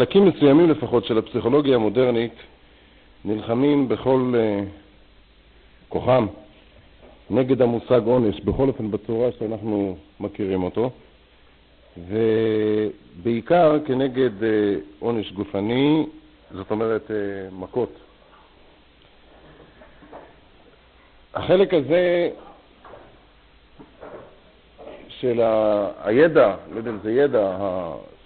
חלקים מסוימים לפחות של הפסיכולוגיה המודרנית נלחמים בכל uh, כוחם נגד המושג עונש, בכל אופן בצורה שאנחנו מכירים אותו, ובעיקר כנגד uh, עונש גופני, זאת אומרת uh, מכות. החלק הזה של הידע, לא יודע אם זה ידע,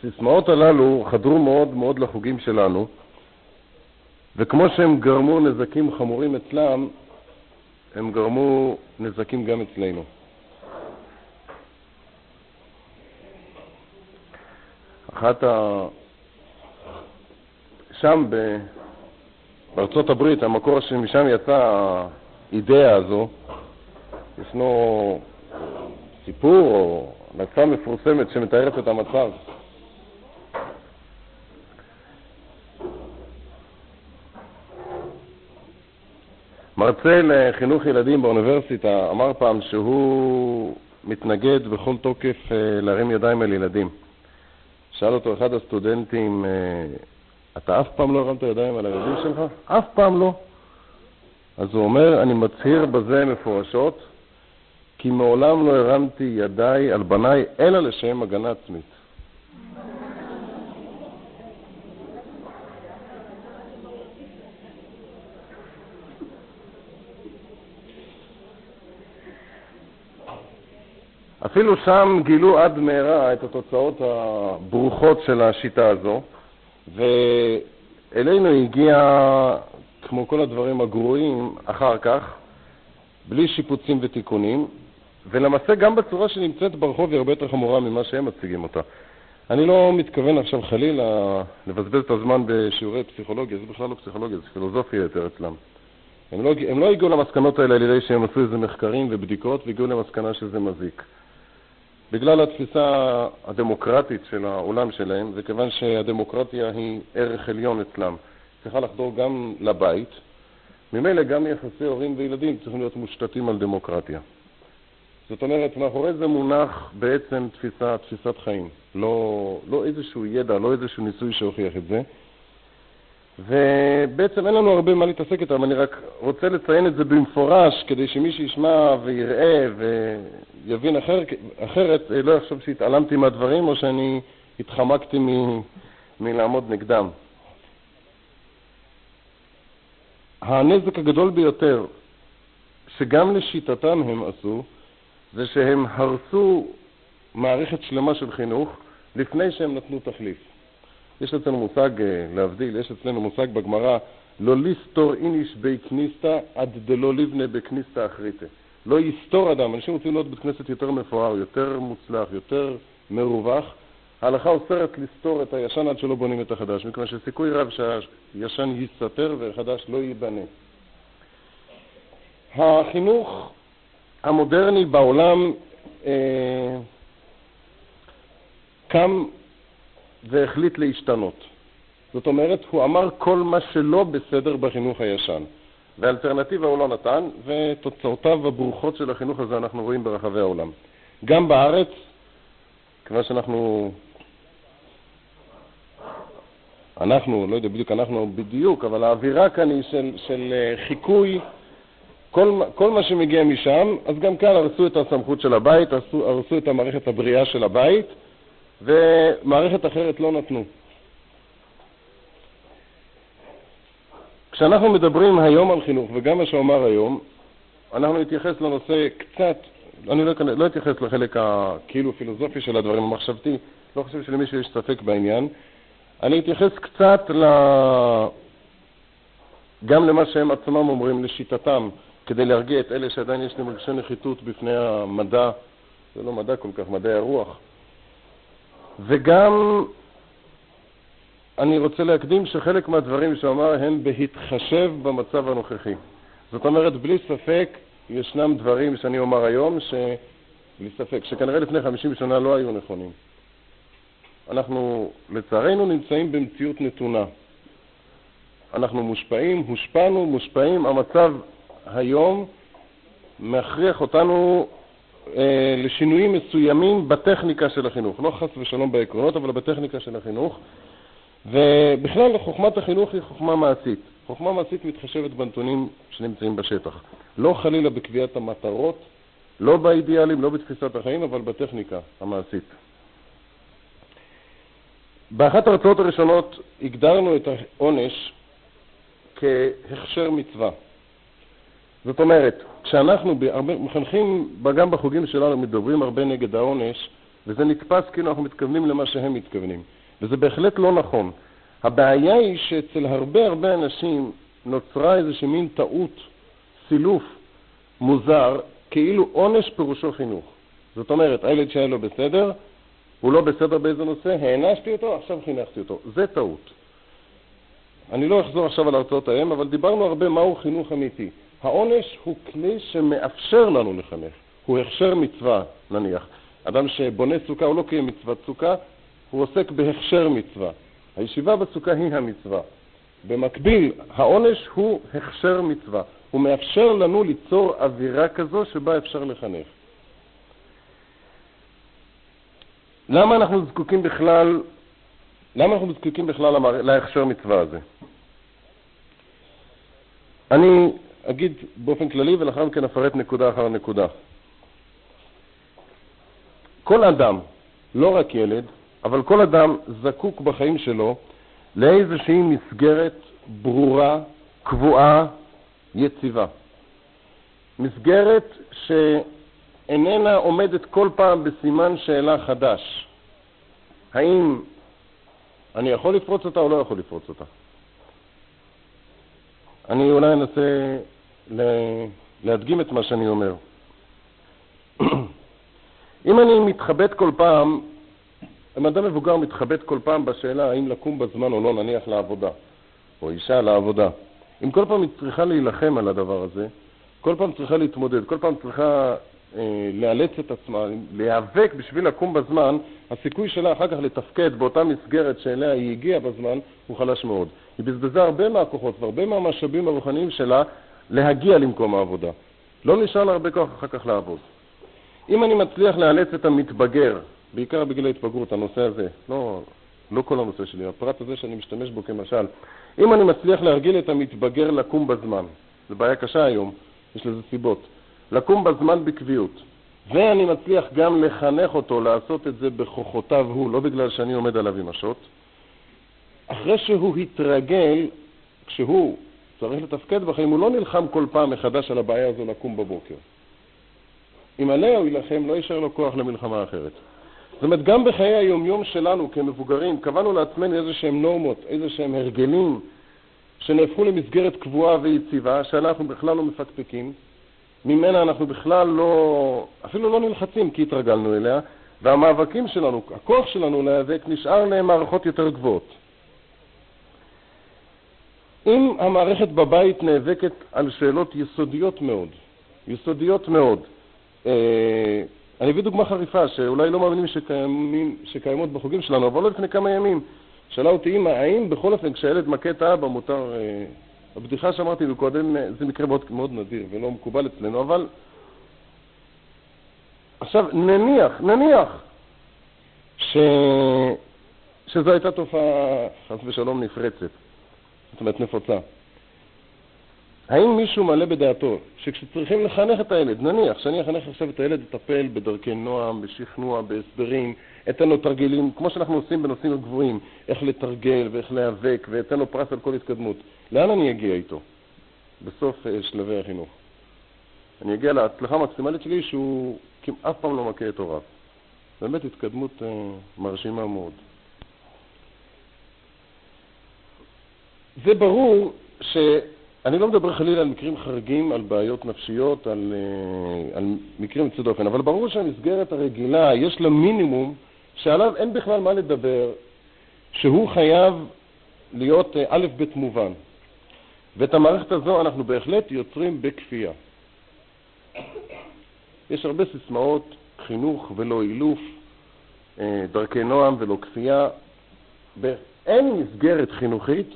הסיסמאות הללו חדרו מאוד מאוד לחוגים שלנו, וכמו שהם גרמו נזקים חמורים אצלם, הם גרמו נזקים גם אצלנו. אחת ה... שם ב... בארצות הברית, המקור שמשם יצאה האידאה הזו, ישנו סיפור או המלצה מפורסמת שמתארת את המצב. מרצה לחינוך ילדים באוניברסיטה אמר פעם שהוא מתנגד בכל תוקף אה, להרים ידיים על ילדים. שאל אותו אחד הסטודנטים, אה, אתה אף פעם לא הרמת ידיים על הילדים שלך? אף פעם לא. אז הוא אומר, אני מצהיר בזה מפורשות, כי מעולם לא הרמתי ידיי על בניי אלא לשם הגנה עצמית. אפילו שם גילו עד מהרה את התוצאות הברוכות של השיטה הזו, ואלינו הגיע, כמו כל הדברים הגרועים, אחר כך, בלי שיפוצים ותיקונים, ולמעשה גם בצורה שנמצאת ברחוב היא הרבה יותר חמורה ממה שהם מציגים אותה. אני לא מתכוון עכשיו חלילה לבזבז את הזמן בשיעורי פסיכולוגיה, זה בכלל לא פסיכולוגיה, זה פילוסופיה יותר אצלם. הם לא, הם לא הגיעו למסקנות האלה על ידי שהם עשו איזה מחקרים ובדיקות והגיעו למסקנה שזה מזיק. בגלל התפיסה הדמוקרטית של העולם שלהם, וכיוון שהדמוקרטיה היא ערך עליון אצלם, צריכה לחדור גם לבית, ממילא גם יחסי הורים וילדים צריכים להיות מושתתים על דמוקרטיה. זאת אומרת, מאחורי זה מונח בעצם תפיסה, תפיסת חיים, לא, לא איזשהו ידע, לא איזשהו ניסוי שהוכיח את זה. ובעצם אין לנו הרבה מה להתעסק איתם, אני רק רוצה לציין את זה במפורש, כדי שמי שישמע ויראה ויבין אחר, אחרת, לא יחשוב שהתעלמתי מהדברים או שאני התחמקתי מ, מלעמוד נגדם. הנזק הגדול ביותר, שגם לשיטתם הם עשו, זה שהם הרסו מערכת שלמה של חינוך לפני שהם נתנו תחליף. יש אצלנו מושג, אה, להבדיל, יש אצלנו מושג בגמרא, לא ליסטור איניש בי כניסתא עד דלא לבנה בכניסתא אחריתא. לא יסתור אדם, אנשים רוצים לראות בית כנסת יותר מפואר, יותר מוצלח, יותר מרווח. ההלכה אוסרת לסתור את הישן עד שלא בונים את החדש, מכיוון שסיכוי רב שהישן יסתתר והחדש לא ייבנה. החינוך המודרני בעולם אה, קם והחליט להשתנות. זאת אומרת, הוא אמר כל מה שלא בסדר בחינוך הישן. והאלטרנטיבה הוא לא נתן, ותוצאותיו הברוכות של החינוך הזה אנחנו רואים ברחבי העולם. גם בארץ, כיוון שאנחנו, אנחנו, לא יודע בדיוק אנחנו בדיוק, אבל האווירה כאן היא של, של אה, חיקוי כל, כל מה שמגיע משם, אז גם כאן הרסו את הסמכות של הבית, הרסו, הרסו את המערכת הבריאה של הבית, ומערכת אחרת לא נתנו. כשאנחנו מדברים היום על חינוך, וגם מה שאומר היום, אנחנו נתייחס לנושא קצת, אני לא, לא אתייחס לחלק הכאילו פילוסופי של הדברים, המחשבתי, לא חושב שלמישהו יש ספק בעניין. אני אתייחס קצת ל... גם למה שהם עצמם אומרים, לשיטתם, כדי להרגיע את אלה שעדיין יש להם רגשי נחיתות בפני המדע, זה לא מדע כל כך, מדעי הרוח. וגם אני רוצה להקדים שחלק מהדברים שהוא אמר הם בהתחשב במצב הנוכחי. זאת אומרת, בלי ספק ישנם דברים שאני אומר היום, ש... בלי ספק, שכנראה לפני 50 שנה לא היו נכונים. אנחנו, לצערנו, נמצאים במציאות נתונה. אנחנו מושפעים, הושפענו, מושפעים, המצב היום מכריח אותנו אה, לשינויים מסוימים בטכניקה של החינוך, לא חס ושלום בעקרונות, אבל בטכניקה של החינוך, ובכלל חוכמת החינוך היא חוכמה מעשית. חוכמה מעשית מתחשבת בנתונים שנמצאים בשטח. לא חלילה בקביעת המטרות, לא באידיאלים, לא בתפיסת החיים, אבל בטכניקה המעשית. באחת ההרצאות הראשונות הגדרנו את העונש כהכשר מצווה. זאת אומרת, כשאנחנו מחנכים, גם בחוגים שלנו, מדברים הרבה נגד העונש, וזה נתפס כאילו אנחנו מתכוונים למה שהם מתכוונים. וזה בהחלט לא נכון. הבעיה היא שאצל הרבה הרבה אנשים נוצרה איזושהי מין טעות, סילוף מוזר, כאילו עונש פירושו חינוך. זאת אומרת, הילד שהיה לו בסדר, הוא לא בסדר באיזה נושא, הענשתי אותו, עכשיו חינכתי אותו. זה טעות. אני לא אחזור עכשיו על הרצאות ההם, אבל דיברנו הרבה מהו חינוך אמיתי. העונש הוא כלי שמאפשר לנו לחנך. הוא הכשר מצווה, נניח. אדם שבונה סוכה הוא לא קיים מצוות סוכה, הוא עוסק בהכשר מצווה. הישיבה בסוכה היא המצווה. במקביל, העונש הוא הכשר מצווה. הוא מאפשר לנו ליצור אווירה כזו שבה אפשר לחנך. למה אנחנו זקוקים בכלל, למה אנחנו זקוקים בכלל להכשר מצווה הזה? אני אגיד באופן כללי ולאחר מכן אפרט נקודה אחר נקודה. כל אדם, לא רק ילד, אבל כל אדם זקוק בחיים שלו לאיזושהי מסגרת ברורה, קבועה, יציבה. מסגרת שאיננה עומדת כל פעם בסימן שאלה חדש. האם אני יכול לפרוץ אותה או לא יכול לפרוץ אותה? אני אולי אנסה להדגים את מה שאני אומר. אם אני מתחבט כל פעם, אם אדם מבוגר מתחבט כל פעם בשאלה האם לקום בזמן או לא, נניח לעבודה, או אישה לעבודה, אם כל פעם היא צריכה להילחם על הדבר הזה, כל פעם צריכה להתמודד, כל פעם צריכה אה, לאלץ את עצמה, להיאבק בשביל לקום בזמן, הסיכוי שלה אחר כך לתפקד באותה מסגרת שאליה היא הגיעה בזמן הוא חלש מאוד. היא בזבזה הרבה מהכוחות והרבה מהמשאבים הרוחניים שלה להגיע למקום העבודה. לא נשאר לה הרבה כוח אחר כך לעבוד. אם אני מצליח לאלץ את המתבגר, בעיקר בגיל ההתבגרות, הנושא הזה, לא, לא כל הנושא שלי, הפרט הזה שאני משתמש בו כמשל, אם אני מצליח להרגיל את המתבגר לקום בזמן, זו בעיה קשה היום, יש לזה סיבות, לקום בזמן בקביעות, ואני מצליח גם לחנך אותו לעשות את זה בכוחותיו הוא, לא בגלל שאני עומד עליו עם השוט, אחרי שהוא התרגל, כשהוא צריך לתפקד בחיים, הוא לא נלחם כל פעם מחדש על הבעיה הזו לקום בבוקר. אם עליה הוא יילחם, לא יישאר לו כוח למלחמה אחרת. זאת אומרת, גם בחיי היומיום שלנו כמבוגרים, קבענו לעצמנו איזה שהם נורמות, איזה שהם הרגלים, שנהפכו למסגרת קבועה ויציבה, שעליה אנחנו בכלל לא מפקפקים, ממנה אנחנו בכלל לא, אפילו לא נלחצים כי התרגלנו אליה, והמאבקים שלנו, הכוח שלנו להיאבק נשאר למערכות יותר גבוהות. אם המערכת בבית נאבקת על שאלות יסודיות מאוד, יסודיות מאוד, אה, אני אביא דוגמה חריפה, שאולי לא מאמינים שקיימים, שקיימות בחוגים שלנו, אבל לא לפני כמה ימים שאלה אותי אמא, האם בכל אופן כשהילד מכה את האבא מותר... אה, הבדיחה שאמרתי קודם, אה, זה מקרה מאוד, מאוד נדיר ולא מקובל אצלנו, אבל עכשיו נניח, נניח ש... שזו הייתה תופעה, חס ושלום, נפרצת, זאת אומרת נפוצה. האם מישהו מעלה בדעתו שכשצריכים לחנך את הילד, נניח שאני אחנך עכשיו את הילד לטפל בדרכי נועם, בשכנוע, בהסברים, אתן לו תרגילים, כמו שאנחנו עושים בנושאים הגבוהים, איך לתרגל ואיך להיאבק, ואתן לו פרס על כל התקדמות, לאן אני אגיע איתו בסוף אה, שלבי החינוך? אני אגיע להצלחה המקסימלית שלי שהוא כמעט פעם לא מכה את הוריו. באמת התקדמות uh, מרשימה מאוד. זה ברור ש... אני לא מדבר חלילה על מקרים חריגים, על בעיות נפשיות, על, אה, על מקרים יוצאי דופן, אבל ברור שהמסגרת הרגילה, יש לה מינימום שעליו אין בכלל מה לדבר, שהוא חייב להיות אה, א' ב' מובן. ואת המערכת הזו אנחנו בהחלט יוצרים בכפייה. יש הרבה סיסמאות, חינוך ולא אילוף, אה, דרכי נועם ולא כפייה. אין מסגרת חינוכית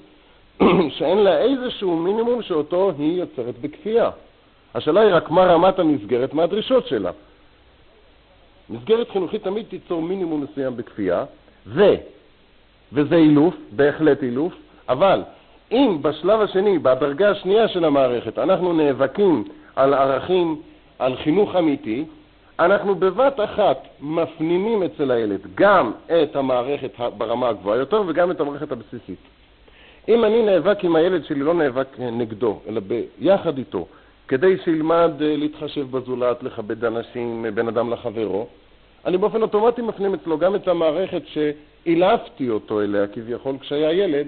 שאין לה איזשהו מינימום שאותו היא יוצרת בכפייה. השאלה היא רק מה רמת המסגרת, מה הדרישות שלה. מסגרת חינוכית תמיד תיצור מינימום מסוים בכפייה, וזה אילוף, בהחלט אילוף, אבל אם בשלב השני, בדרגה השנייה של המערכת, אנחנו נאבקים על ערכים, על חינוך אמיתי, אנחנו בבת אחת מפנימים אצל הילד גם את המערכת ברמה הגבוהה יותר וגם את המערכת הבסיסית. אם אני נאבק עם הילד שלי, לא נאבק נגדו, אלא ביחד איתו, כדי שילמד אה, להתחשב בזולת, לכבד אנשים, בין אדם לחברו, אני באופן אוטומטי מפנים אצלו גם את המערכת שאילפתי אותו אליה כביכול כשהיה ילד,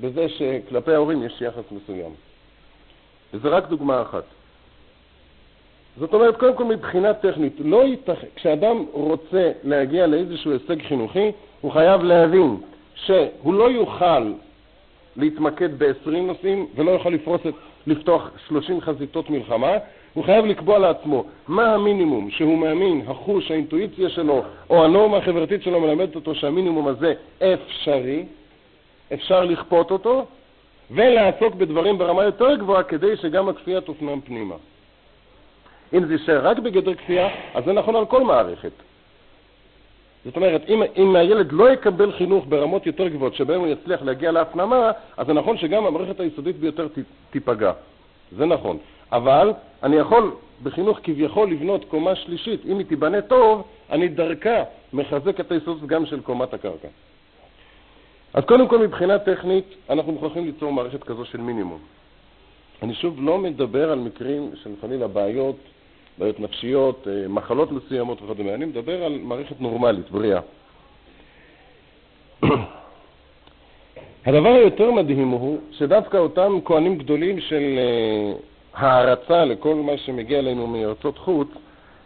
בזה שכלפי ההורים יש יחס מסוים. וזו רק דוגמה אחת. זאת אומרת, קודם כל מבחינה טכנית, לא יתכ... כשאדם רוצה להגיע לאיזשהו הישג חינוכי, הוא חייב להבין שהוא לא יוכל להתמקד ב-20 נושאים ולא יוכל לפרוס את, לפתוח 30 חזיתות מלחמה, הוא חייב לקבוע לעצמו מה המינימום שהוא מאמין, החוש, האינטואיציה שלו או הנורמה החברתית שלו מלמדת אותו שהמינימום הזה אפשרי, אפשר לכפות אותו, ולעסוק בדברים ברמה יותר גבוהה כדי שגם הכפייה תופנם פנימה. אם זה יישאר רק בגדר כפייה, אז זה נכון על כל מערכת. זאת אומרת, אם, אם הילד לא יקבל חינוך ברמות יותר גבוהות שבהן הוא יצליח להגיע להפנמה, אז זה נכון שגם המערכת היסודית ביותר תיפגע. זה נכון. אבל אני יכול בחינוך כביכול לבנות קומה שלישית, אם היא תיבנה טוב, אני דרכה מחזק את היסודות גם של קומת הקרקע. אז קודם כל מבחינה טכנית אנחנו מוכרחים ליצור מערכת כזו של מינימום. אני שוב לא מדבר על מקרים של חלילה בעיות, בעיות נפשיות, אה, מחלות מסוימות וכדומה, אני מדבר על מערכת נורמלית, בריאה. הדבר היותר מדהים הוא שדווקא אותם כהנים גדולים של אה, הערצה לכל מה שמגיע אלינו מארצות חוץ,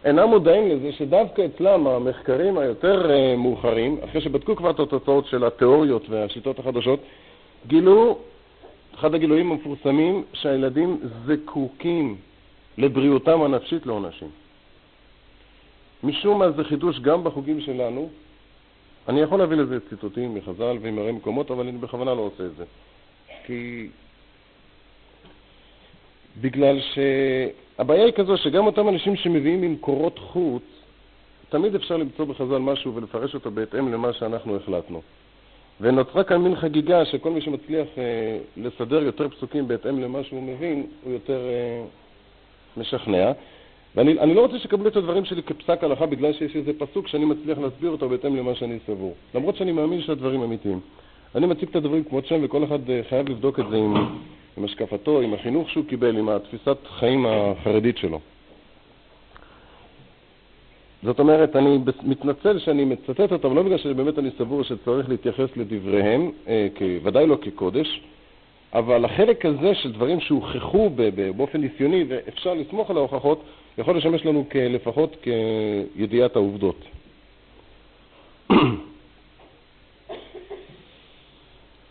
אינם מודעים לזה שדווקא אצלם המחקרים היותר אה, מאוחרים, אחרי שבדקו כבר את התוצאות של התיאוריות והשיטות החדשות, גילו, אחד הגילויים המפורסמים, שהילדים זקוקים לבריאותם הנפשית לעונשים. משום מה זה חידוש גם בחוגים שלנו. אני יכול להביא לזה ציטוטים מחז"ל ומהרי מקומות, אבל אני בכוונה לא עושה את זה. כי בגלל שהבעיה היא כזו שגם אותם אנשים שמביאים ממקורות חוץ, תמיד אפשר למצוא בחז"ל משהו ולפרש אותו בהתאם למה שאנחנו החלטנו. ונוצרה כאן מין חגיגה שכל מי שמצליח אה, לסדר יותר פסוקים בהתאם למה שהוא מבין, הוא יותר אה, משכנע. ואני לא רוצה שיקבלו את הדברים שלי כפסק הלכה בגלל שיש איזה פסוק שאני מצליח להסביר אותו בהתאם למה שאני סבור. למרות שאני מאמין שהדברים אמיתיים. אני מציג את הדברים כמות שהם וכל אחד אה, חייב לבדוק את זה עם, עם השקפתו, עם החינוך שהוא קיבל, עם התפיסת חיים החרדית שלו. זאת אומרת, אני מתנצל שאני מצטט אותם, לא בגלל שבאמת אני סבור שצריך להתייחס לדבריהם, אה, ודאי לא כקודש, אבל החלק הזה של דברים שהוכחו באופן ניסיוני ואפשר לסמוך על ההוכחות, יכול לשמש לנו לפחות כידיעת העובדות.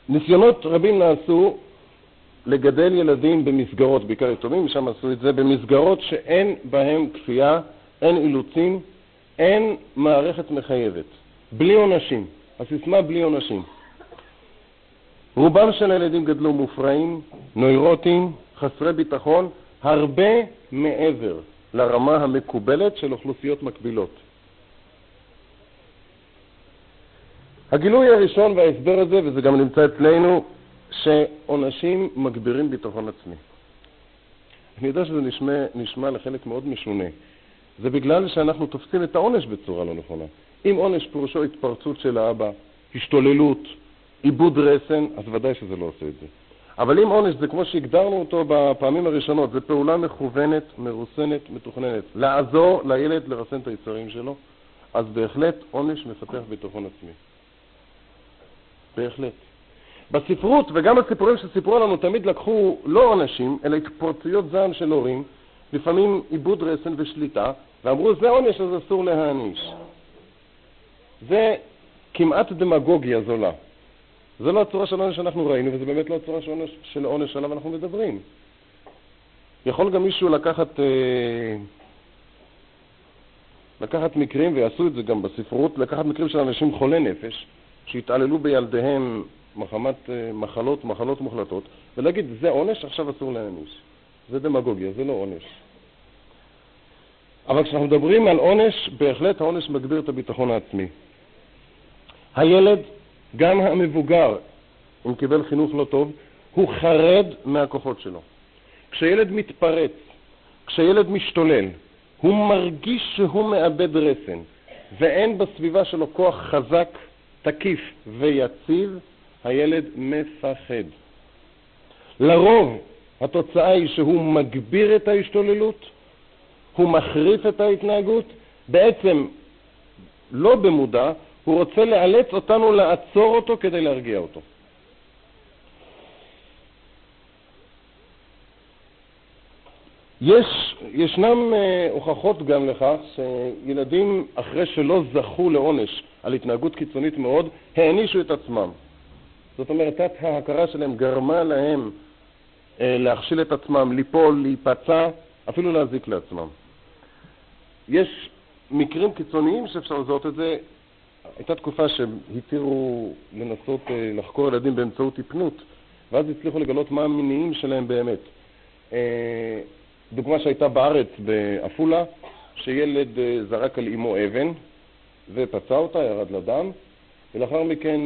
ניסיונות רבים נעשו לגדל ילדים במסגרות, בעיקר יתומים, שם עשו את זה, במסגרות שאין בהן כפייה, אין אילוצים, אין מערכת מחייבת, בלי עונשים. הסיסמה בלי עונשים. רובם של הילדים גדלו מופרעים, נוירוטים, חסרי ביטחון, הרבה מעבר לרמה המקובלת של אוכלוסיות מקבילות. הגילוי הראשון וההסבר הזה, וזה גם נמצא אצלנו, שעונשים מגבירים ביטחון עצמי. אני יודע שזה נשמע, נשמע לחלק מאוד משונה. זה בגלל שאנחנו תופסים את העונש בצורה לא נכונה. אם עונש פירושו התפרצות של האבא, השתוללות, עיבוד רסן, אז ודאי שזה לא עושה את זה. אבל אם עונש זה כמו שהגדרנו אותו בפעמים הראשונות, זה פעולה מכוונת, מרוסנת, מתוכננת. לעזור לילד לרסן את היצרים שלו, אז בהחלט עונש מפתח ביטחון עצמי. בהחלט. בספרות, וגם הסיפורים שסיפרו לנו תמיד לקחו לא עונשים, אלא התפורצויות זעם של הורים, לפעמים עיבוד רסן ושליטה, ואמרו זה עונש אז אסור להעניש. זה כמעט דמגוגיה זולה. זה לא הצורה של עונש שאנחנו ראינו, וזה באמת לא הצורה של עונש שעליו אנחנו מדברים. יכול גם מישהו לקחת, אה, לקחת מקרים, ויעשו את זה גם בספרות, לקחת מקרים של אנשים חולי נפש, שהתעללו בילדיהם מחמת אה, מחלות, מחלות מוחלטות, ולהגיד, זה עונש, עכשיו אסור להעניש. זה דמגוגיה, זה לא עונש. אבל כשאנחנו מדברים על עונש, בהחלט העונש מגביר את הביטחון העצמי. הילד גם המבוגר, אם קיבל חינוך לא טוב, הוא חרד מהכוחות שלו. כשילד מתפרץ, כשילד משתולל, הוא מרגיש שהוא מאבד רסן, ואין בסביבה שלו כוח חזק, תקיף ויציב, הילד מפחד. לרוב התוצאה היא שהוא מגביר את ההשתוללות, הוא מחריף את ההתנהגות, בעצם לא במודע, הוא רוצה לאלץ אותנו לעצור אותו כדי להרגיע אותו. יש, ישנם אה, הוכחות גם לכך שילדים, אחרי שלא זכו לעונש על התנהגות קיצונית מאוד, הענישו את עצמם. זאת אומרת, תת ההכרה שלהם גרמה להם אה, להכשיל את עצמם, ליפול, להיפצע, אפילו להזיק לעצמם. יש מקרים קיצוניים שאפשר לזהות את זה. הייתה תקופה שהתירו לנסות אה, לחקור ילדים באמצעות היפנות, ואז הצליחו לגלות מה המניעים שלהם באמת. אה, דוגמה שהייתה בארץ, בעפולה, שילד אה, זרק על אמו אבן ופצע אותה, ירד לדם, ולאחר מכן,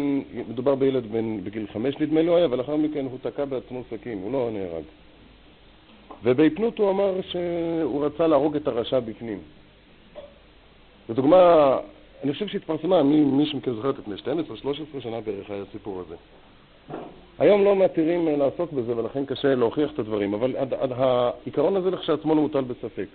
מדובר בילד בן, בגיל חמש נדמה לו היה, ולאחר מכן הוא תקע בעצמו סכין, הוא לא נהרג. ובהפנות הוא אמר שהוא רצה להרוג את הרשע בפנים. זו דוגמה, אני חושב שהתפרסמה, מי, מי שמכם זוכר לפני 12-13 שנה בערך היה הסיפור הזה. היום לא מתירים אה, לעסוק בזה ולכן קשה להוכיח את הדברים, אבל עד, עד העיקרון הזה לכשעצמו לא מוטל בספק.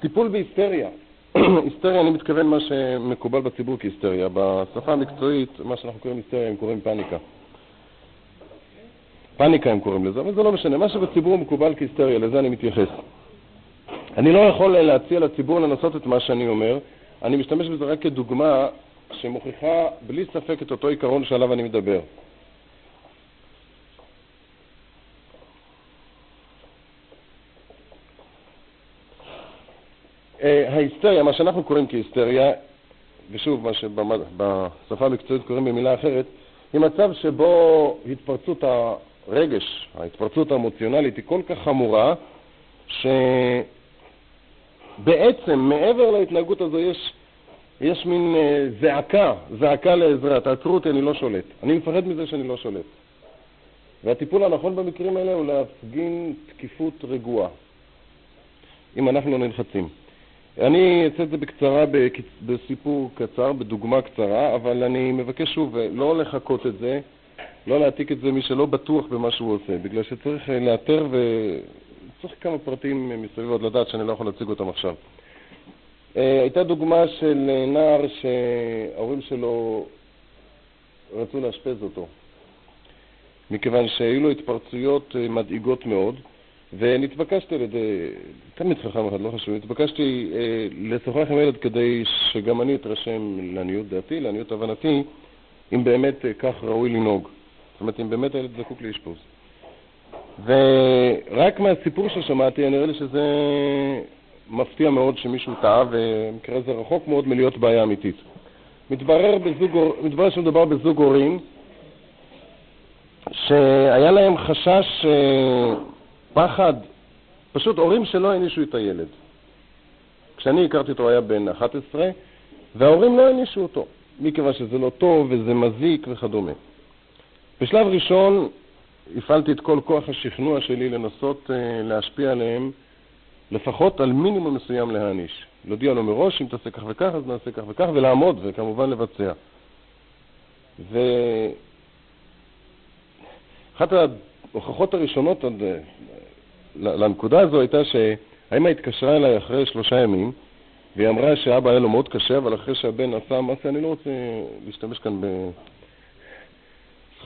טיפול בהיסטריה. היסטריה, אני מתכוון מה שמקובל בציבור כהיסטריה. בשפה המקצועית, מה שאנחנו קוראים היסטריה, הם קוראים פאניקה. פאניקה הם קוראים לזה, אבל זה לא משנה. מה שבציבור מקובל כהיסטריה, לזה אני מתייחס. אני לא יכול להציע לציבור לנסות את מה שאני אומר, אני משתמש בזה רק כדוגמה שמוכיחה בלי ספק את אותו עיקרון שעליו אני מדבר. אה, ההיסטריה, מה שאנחנו קוראים כהיסטריה, ושוב, מה שבשפה המקצועית קוראים במילה אחרת, היא מצב שבו התפרצות הרגש, ההתפרצות האמוציונלית היא כל כך חמורה, שבעצם מעבר להתנהגות הזו יש, יש מין אה, זעקה, זעקה לעזרה, תעצרו אותי, אני לא שולט. אני מפחד מזה שאני לא שולט. והטיפול הנכון במקרים האלה הוא להפגין תקיפות רגועה, אם אנחנו לא נלחצים. אני אעשה את זה בקצרה, בסיפור קצר, בדוגמה קצרה, אבל אני מבקש שוב לא לחכות את זה, לא להעתיק את זה מי שלא בטוח במה שהוא עושה, בגלל שצריך אה, לאתר וצריך כמה פרטים מסביב עוד לדעת שאני לא יכול להציג אותם עכשיו. אה, הייתה דוגמה של אה, נער שההורים שלו רצו לאשפז אותו, מכיוון שהיו לו התפרצויות מדאיגות מאוד. ונתבקשתי על ידי, תלמיד חכם אחד, לא חשוב, נתבקשתי אה, לשוחח עם ילד כדי שגם אני אתרשם לעניות דעתי, לעניות הבנתי, אם באמת אה, כך ראוי לנהוג. זאת אומרת, אם באמת הילד זקוק לאשפוז. ורק מהסיפור ששמעתי, נראה לי שזה מפתיע מאוד שמישהו טעה, ובמקרה זה רחוק מאוד מלהיות בעיה אמיתית. מתברר, בזוג, מתברר שמדובר בזוג הורים שהיה להם חשש אה, פחד, פשוט הורים שלא הענישו את הילד. כשאני הכרתי אותו הוא היה בן 11, וההורים לא הענישו אותו, מכיוון שזה לא טוב וזה מזיק וכדומה. בשלב ראשון הפעלתי את כל כוח השכנוע שלי לנסות uh, להשפיע עליהם, לפחות על מינימום מסוים להעניש. להודיע לו מראש, אם תעשה כך וכך, אז נעשה כך וכך, ולעמוד, וכמובן לבצע. ואחת ההוכחות הראשונות עוד אה, לנקודה הזו הייתה שהאמא התקשרה אליי אחרי שלושה ימים, והיא אמרה שאבא היה לו מאוד קשה, אבל אחרי שהבן עשה מעשה, אני לא רוצה להשתמש כאן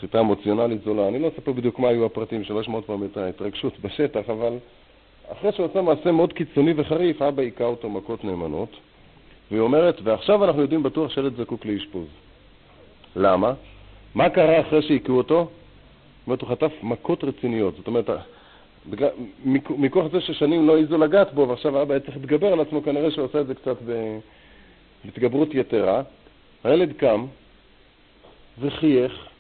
בסחיטה אמוציונלית זולה. אני לא אספר בדיוק מה היו הפרטים, שלא אשמע עוד פעם את ההתרגשות בשטח, אבל אחרי שהוא עשה מעשה מאוד קיצוני וחריף, אבא היכה אותו מכות נאמנות, והיא אומרת, ועכשיו אנחנו יודעים בטוח שילד זקוק לאשפוז. למה? מה קרה אחרי שהיכו אותו? זאת אומרת, הוא חטף מכות רציניות. זאת אומרת, מכוח זה ששנים לא העזו לגעת בו, ועכשיו האבא היה צריך להתגבר על עצמו, כנראה שהוא עושה את זה קצת בהתגברות יתרה. הילד קם וחייך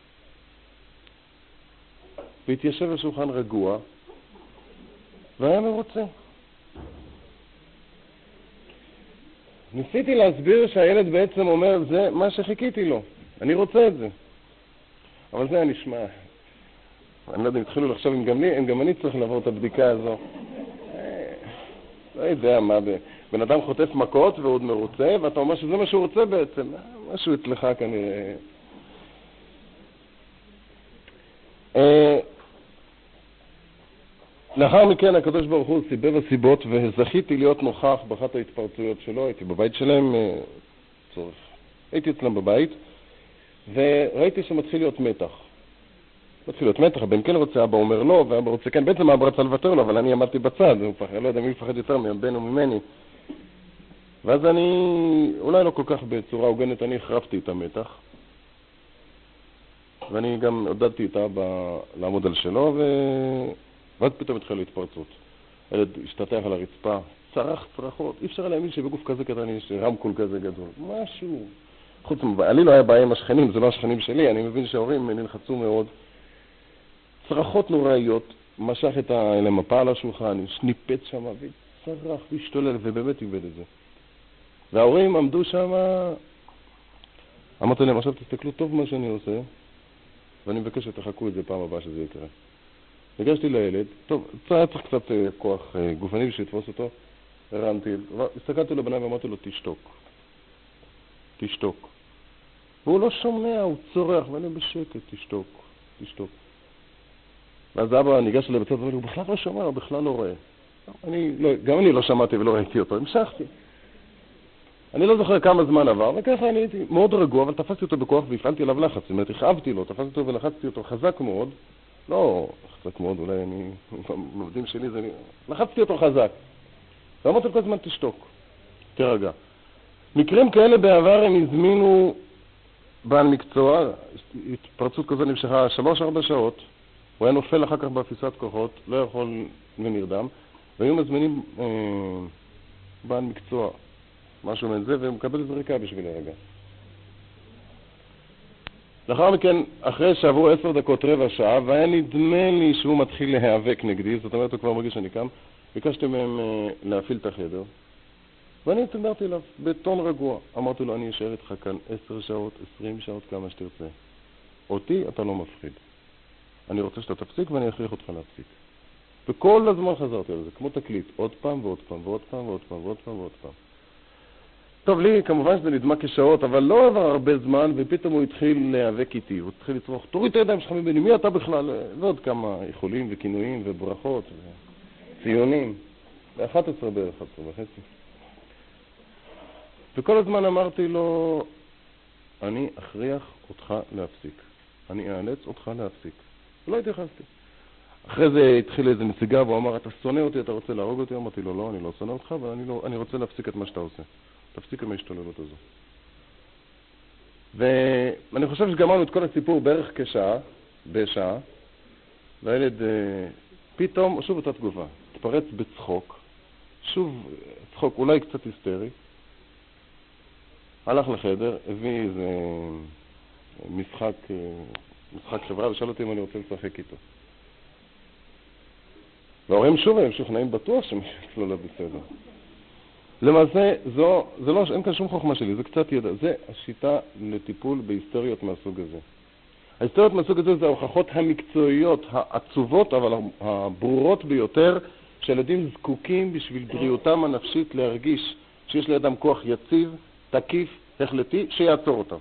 והתיישב על שולחן רגוע והיה מרוצה. ניסיתי להסביר שהילד בעצם אומר, זה מה שחיכיתי לו. אני רוצה את זה. אבל זה היה נשמע, אני לא יודע אם התחילו לחשוב אם גם, לי, אם גם אני צריך לעבור את הבדיקה הזו. אה, לא יודע מה, בן אדם חוטף מכות והוא עוד מרוצה, ואתה אומר שזה מה שהוא רוצה בעצם. משהו אצלך כנראה. לאחר מכן הקדוש ברוך הוא סיבב הסיבות וזכיתי להיות נוכח באחת ההתפרצויות שלו, הייתי בבית שלהם, אה, צורך. הייתי אצלם בבית, וראיתי שמתחיל להיות מתח. מתחיל להיות מתח, הבן כן רוצה, אבא אומר לא, ואבא רוצה כן. בעצם אבא רצה לוותר לו, אבל אני עמדתי בצד, הוא פחד, לא יודע מי מפחד יותר מבן או ממני. ואז אני, אולי לא כל כך בצורה הוגנת, אני החרפתי את המתח. ואני גם עודדתי את האבא לעמוד על שלו, ו... ואז פתאום התחילה להתפרצות. הילד השתטח על הרצפה, צרח צרחות, אי אפשר להאמין שבגוף כזה קטן יש רמקול כזה גדול. משהו. חוץ מזה, לי לא היה בעיה עם השכנים, זה לא השכנים שלי, אני מבין שההורים נלחצו מאוד. צרחות נוראיות, משך את המפה על השולחן, ניפץ שם וצרח והשתולל, ובאמת איבד את זה. וההורים עמדו שם, אמרתי להם, עכשיו תסתכלו טוב מה שאני עושה, ואני מבקש שתחכו את זה פעם הבאה שזה יקרה. ניגשתי לילד, טוב, היה צריך קצת אה, כוח אה, גופני בשביל לתפוס אותו, הרמתי, הסתכלתי לבניים ואמרתי לו, תשתוק. תשתוק. והוא לא שומע, הוא צורח, ואני בשקט, תשתוק, תשתוק. ואז אבא ניגש אליי בצד ואומר הוא בכלל לא שומע, הוא בכלל לא רואה. אני, לא, גם אני לא שמעתי ולא ראיתי אותו, המשכתי. אני לא זוכר כמה זמן עבר, וככה אני הייתי מאוד רגוע, אבל תפסתי אותו בכוח והפעלתי עליו לחץ. זאת אומרת, הכאבתי לו, תפסתי אותו ולחצתי אותו חזק מאוד. לא חזק מאוד, אולי אני, במבדים שלי זה... לחצתי אותו חזק. ואמרתי כל הזמן, תשתוק, תירגע. מקרים כאלה בעבר הם הזמינו בעל מקצוע, התפרצות כזו נמשכה שלוש-ארבע שעות, הוא היה נופל אחר כך באפיסת כוחות, לא יכול ונרדם, והיו מזמינים אה, בעל מקצוע משהו מזה, ומקבל זריקה בשביל הרגע. לאחר מכן, אחרי שעברו עשר דקות, רבע שעה, והיה נדמה לי שהוא מתחיל להיאבק נגדי, זאת אומרת, הוא כבר מרגיש שאני קם, ביקשתי מהם אה, להפעיל את החדר, ואני התנדרתי אליו בטון רגוע. אמרתי לו, אני אשאר איתך כאן עשר שעות, עשרים שעות, כמה שתרצה. אותי אתה לא מפחיד. אני רוצה שאתה תפסיק ואני אכריח אותך להפסיק. וכל הזמן חזרתי על זה, כמו תקליט, עוד פעם ועוד פעם ועוד פעם ועוד פעם ועוד פעם ועוד פעם. טוב, לי כמובן שזה נדמה כשעות, אבל לא עבר הרבה זמן, ופתאום הוא התחיל להיאבק איתי. הוא התחיל לצרוך, תוריד את הידיים שלך ממני, מי אתה בכלל? ועוד כמה איחולים וכינויים וברכות וציונים. ב-11 בערך, 11 וחצי. וכל הזמן אמרתי לו, אני אכריח אותך להפסיק. אני אאלץ אותך להפסיק. לא התייחסתי. אחרי זה התחיל איזה נציגה והוא אמר, אתה שונא אותי, אתה רוצה להרוג אותי? אמרתי לו, לא, אני לא שונא אותך, אבל אני, לא, אני רוצה להפסיק את מה שאתה עושה. תפסיק עם ההשתוללות הזו. ואני חושב שגמרנו את כל הסיפור בערך כשעה, בשעה, והילד אה, פתאום, שוב אותה תגובה, התפרץ בצחוק, שוב צחוק אולי קצת היסטרי, הלך לחדר, הביא איזה משחק, אה, משחק חברה ושאל אותי אם אני רוצה לשחק איתו. וההורים שוב הם משוכנעים בטוח שמישהו אצלו לא בסדר. למעשה, זו, זה לא, אין כאן שום חוכמה שלי, זה קצת ידע. זה השיטה לטיפול בהיסטריות מהסוג הזה. ההיסטריות מהסוג הזה זה ההוכחות המקצועיות, העצובות, אבל הברורות ביותר, שילדים זקוקים בשביל בריאותם הנפשית להרגיש שיש לידם כוח יציב, תקיף, החלטי, שיעצור אותם.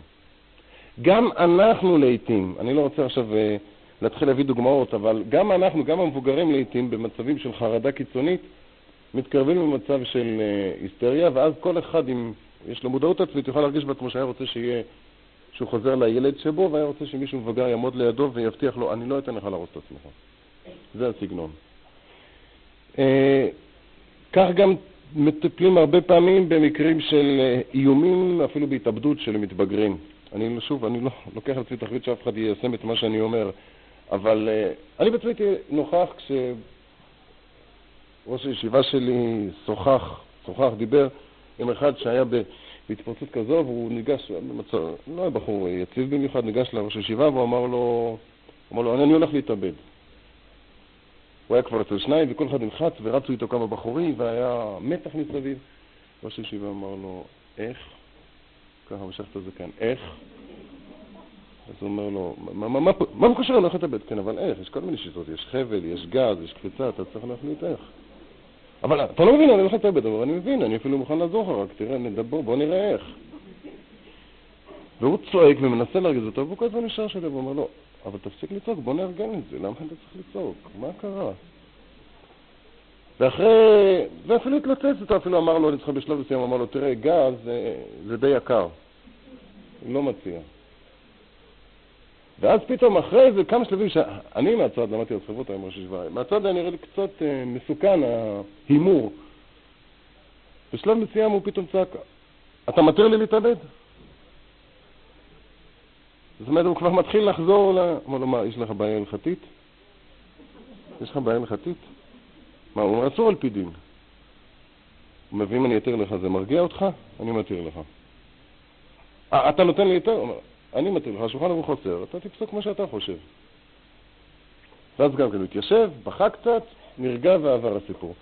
גם אנחנו לעיתים, אני לא רוצה עכשיו uh, להתחיל להביא דוגמאות, אבל גם אנחנו, גם המבוגרים לעיתים, במצבים של חרדה קיצונית, מתקרבים למצב של uh, היסטריה, ואז כל אחד, אם יש לו מודעות עצמית, יוכל להרגיש בעצמו שהיה רוצה שיהיה, שהוא חוזר לילד שבו, והיה רוצה שמישהו מבוגר יעמוד לידו ויבטיח לו, אני לא אתן לך להרוס את עצמך. זה הסגנון. Uh, כך גם מטפלים הרבה פעמים במקרים של אה, איומים, אפילו בהתאבדות של מתבגרים. אני שוב, אני לא לוקח על עצמי תחליט שאף אחד יישם את מה שאני אומר, אבל אני בעצמי הייתי נוכח כשראש הישיבה שלי שוחח, שוחח, דיבר עם אחד שהיה בהתפרצות כזו, והוא ניגש, במצב, לא היה בחור יציב במיוחד, ניגש לראש הישיבה והוא אמר לו, אמר לו, אני הולך להתאבד. הוא היה כבר אצל שניים, וכל אחד נלחץ, ורצו איתו כמה בחורים, והיה מתח מסביב. ראש הישיבה אמר לו, איך? ככה משך את הזקן, איך? אז הוא אומר לו, מה, מה, מה, מה מה קשר ללכת לבית? כן, אבל איך? יש כל מיני שיטות, יש חבל, יש גז, יש קפיצה, אתה צריך להחליט איך. אבל אתה לא מבין, אני הולך לבית, אבל אני מבין, אני אפילו מוכן לעזור לך, רק תראה, נדבר, בוא נראה איך. והוא צועק ומנסה להרגיז אותו, והוא כל הזמן נשאר שלו, והוא אומר לו, אבל תפסיק לצעוק, בוא נארגן את זה, למה אתה צריך לצעוק? מה קרה? ואחרי, ואפילו התלוצץ אותו, אפילו אמר לו, אני צריך בשלב מסוים, אמר לו, תראה, גז זה, זה די יקר, לא מציע. ואז פתאום אחרי זה כמה שלבים שאני מהצד, למדתי על חברותא עם ראש ישיבה, מהצד היה נראה לי קצת אה, מסוכן ההימור. בשלב מסוים הוא פתאום צעק, אתה מתיר לי להתאבד? זאת אומרת, הוא כבר מתחיל לחזור ל... אמר לו, מה, יש לך בעיה הלכתית? יש לך בעיה הלכתית? מה, הוא אומר, אסור על פי דין. הוא מביא, אם אני אתיר לך, זה מרגיע אותך? אני מתיר לך. אתה נותן לי יותר? אני מתיר לך, השולחן ערוך חוסר, אתה תפסוק כמו שאתה חושב. ואז גם כן הוא התיישב, בכה קצת, נרגע ועבר הסיפור.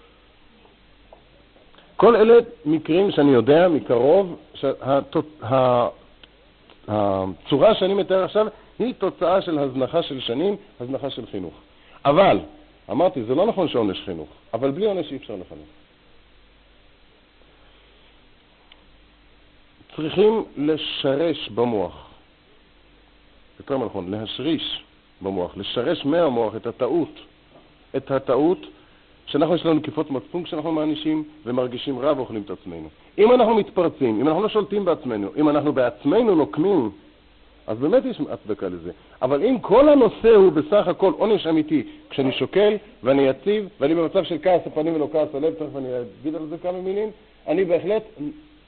כל אלה מקרים שאני יודע מקרוב, שהצורה שאני מתאר עכשיו היא תוצאה של הזנחה של שנים, הזנחה של חינוך. אבל, אמרתי, זה לא נכון שעונש חינוך, אבל בלי עונש אי אפשר לחנך. צריכים לשרש במוח, יותר נכון, להשריש במוח, לשרש מהמוח את הטעות, את הטעות שאנחנו יש לנו נקיפות מצפון כשאנחנו מענישים ומרגישים רע ואוכלים את עצמנו. אם אנחנו מתפרצים, אם אנחנו לא שולטים בעצמנו, אם אנחנו בעצמנו נוקמים, אז באמת יש הצדקה לזה. אבל אם כל הנושא הוא בסך הכל עונש אמיתי, כשאני שוקל ואני יציב ואני במצב של כעס הפנים ולא כעס הלב, תכף אני אגיד על זה כמה מילים, אני בהחלט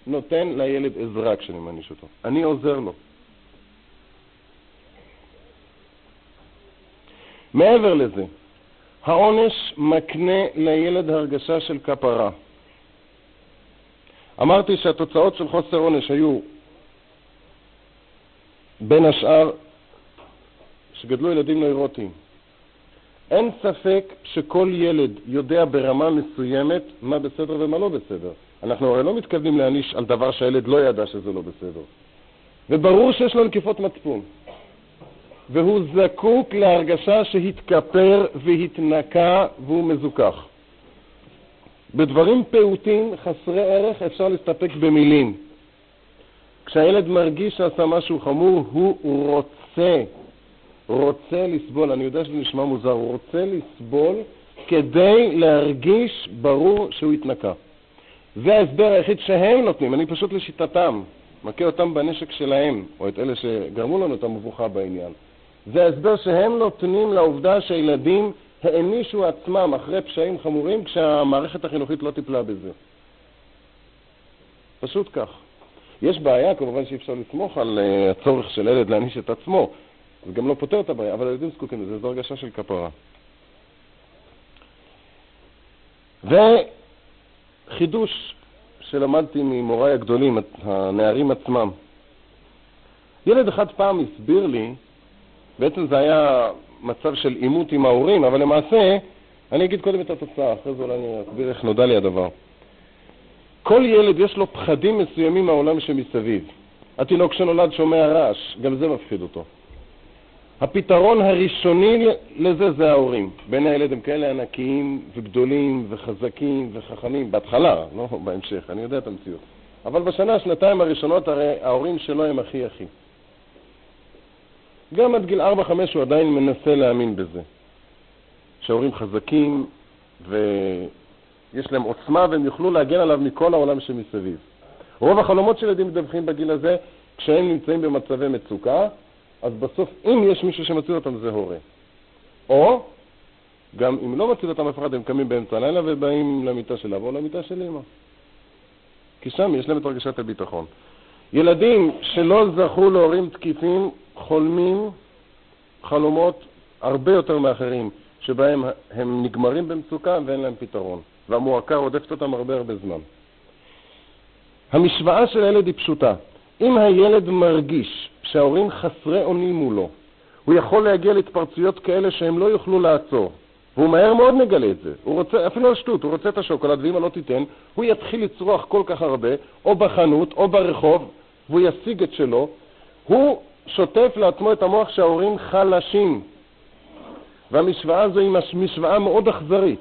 נותן לילד עזרה כשאני מעניש אותו. אני עוזר לו. מעבר לזה, העונש מקנה לילד הרגשה של כפרה. אמרתי שהתוצאות של חוסר עונש היו בין השאר שגדלו ילדים נוירוטיים. אין ספק שכל ילד יודע ברמה מסוימת מה בסדר ומה לא בסדר. אנחנו הרי לא מתכוונים להעניש על דבר שהילד לא ידע שזה לא בסדר. וברור שיש לו נקיפות מצפון. והוא זקוק להרגשה שהתכפר והתנקה והוא מזוכח. בדברים פעוטים חסרי ערך אפשר להסתפק במילים. כשהילד מרגיש שעשה משהו חמור, הוא רוצה, רוצה לסבול. אני יודע שזה נשמע מוזר, הוא רוצה לסבול כדי להרגיש ברור שהוא התנקה. זה ההסבר היחיד שהם נותנים, אני פשוט לשיטתם, מכה אותם בנשק שלהם, או את אלה שגרמו לנו את המבוכה בעניין. זה ההסבר שהם נותנים לעובדה שילדים הענישו עצמם אחרי פשעים חמורים כשהמערכת החינוכית לא טיפלה בזה. פשוט כך. יש בעיה, כמובן שאי אפשר לסמוך על uh, הצורך של ילד להעניש את עצמו. זה גם לא פותר את הבעיה, אבל הילדים זקוקים לזה, זו הרגשה של כפרה. וחידוש שלמדתי ממוריי הגדולים, הנערים עצמם. ילד אחד פעם הסביר לי בעצם זה היה מצב של עימות עם ההורים, אבל למעשה, אני אגיד קודם את התוצאה, אחרי זה אולי אני אסביר איך נודע לי הדבר. כל ילד יש לו פחדים מסוימים מהעולם שמסביב. התינוק שנולד שומע רעש, גם זה מפחיד אותו. הפתרון הראשוני לזה זה ההורים. בין הילד הם כאלה ענקיים וגדולים וחזקים וחכמים, בהתחלה, לא בהמשך, אני יודע את המציאות. אבל בשנה, שנתיים הראשונות הרי ההורים שלו הם הכי הכי. גם עד גיל 4-5 הוא עדיין מנסה להאמין בזה. שההורים חזקים ויש להם עוצמה והם יוכלו להגן עליו מכל העולם שמסביב. רוב החלומות של ילדים מדווחים בגיל הזה, כשהם נמצאים במצבי מצוקה, אז בסוף, אם יש מישהו שמציל אותם, זה הורה. או, גם אם לא מציל אותם אף אחד, הם קמים באמצע הלילה ובאים למיטה של אבא או למיטה של אמא. כי שם יש להם את הרגשת הביטחון. ילדים שלא זכו להורים תקיפים חולמים חלומות הרבה יותר מאחרים, שבהם הם נגמרים במצוקה ואין להם פתרון, והמועקה רודפת אותם הרבה הרבה זמן. המשוואה של הילד היא פשוטה. אם הילד מרגיש שההורים חסרי אונים מולו, הוא יכול להגיע להתפרצויות כאלה שהם לא יוכלו לעצור. והוא מהר מאוד מגלה את זה. הוא רוצה, אפילו על שטות, הוא רוצה את השוקולד, ואמא לא תיתן, הוא יתחיל לצרוח כל כך הרבה, או בחנות, או ברחוב, והוא ישיג את שלו. הוא שוטף לעצמו את המוח שההורים חלשים. והמשוואה הזו היא משוואה מאוד אכזרית.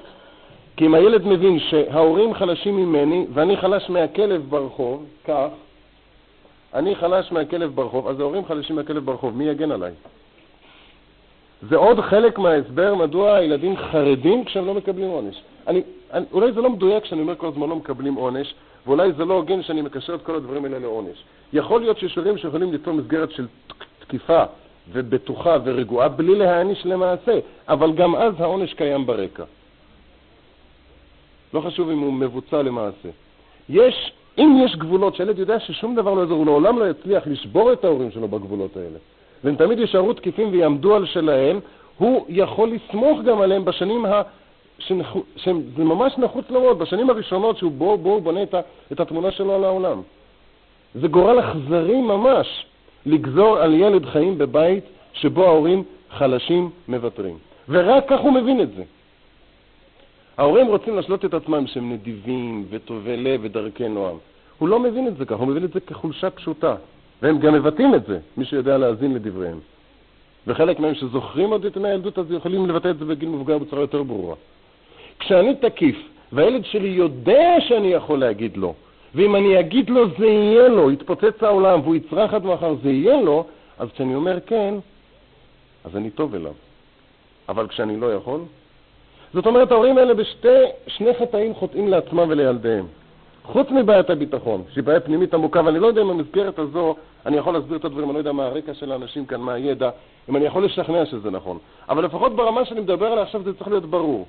כי אם הילד מבין שההורים חלשים ממני ואני חלש מהכלב ברחוב, כך, אני חלש מהכלב ברחוב, אז ההורים חלשים מהכלב ברחוב, מי יגן עליי? זה עוד חלק מההסבר מדוע הילדים חרדים כשהם לא מקבלים עונש. אני, אני, אולי זה לא מדויק כשאני אומר כל הזמן לא מקבלים עונש, ואולי זה לא הוגן שאני מקשר את כל הדברים האלה לעונש. יכול להיות שיש הורים שיכולים ליצור מסגרת של תקיפה ובטוחה ורגועה בלי להעניש למעשה, אבל גם אז העונש קיים ברקע. לא חשוב אם הוא מבוצע למעשה. יש, אם יש גבולות שהילד יודע ששום דבר לא יעזור, הוא לעולם לא יצליח לשבור את ההורים שלו בגבולות האלה, והם תמיד יישארו תקיפים ויעמדו על שלהם, הוא יכול לסמוך גם עליהם בשנים ה... שזה ממש נחוץ לו מאוד, בשנים הראשונות שהוא בו, בו בונה את, ה... את התמונה שלו על העולם. זה גורל אכזרי ממש לגזור על ילד חיים בבית שבו ההורים חלשים מוותרים. ורק כך הוא מבין את זה. ההורים רוצים לשלוט את עצמם שהם נדיבים וטובי לב ודרכי נועם. הוא לא מבין את זה ככה, הוא מבין את זה כחולשה פשוטה. והם גם מבטאים את זה, מי שיודע להאזין לדבריהם. וחלק מהם שזוכרים עוד את ימי הילדות, אז יכולים לבטא את זה בגיל מבוגר בצורה יותר ברורה. כשאני תקיף, והילד שלי יודע שאני יכול להגיד לו, ואם אני אגיד לו זה יהיה לו, יתפוצץ העולם והוא יצרח עד מחר זה יהיה לו, אז כשאני אומר כן, אז אני טוב אליו. אבל כשאני לא יכול, זאת אומרת, ההורים האלה בשני חטאים חוטאים לעצמם ולילדיהם. חוץ מבעיית הביטחון, שהיא בעיה פנימית עמוקה, ואני לא יודע אם במסגרת הזו אני יכול להסביר את הדברים, אני לא יודע מה הרקע של האנשים כאן, מה הידע, אם אני יכול לשכנע שזה נכון. אבל לפחות ברמה שאני מדבר עליה עכשיו זה צריך להיות ברור.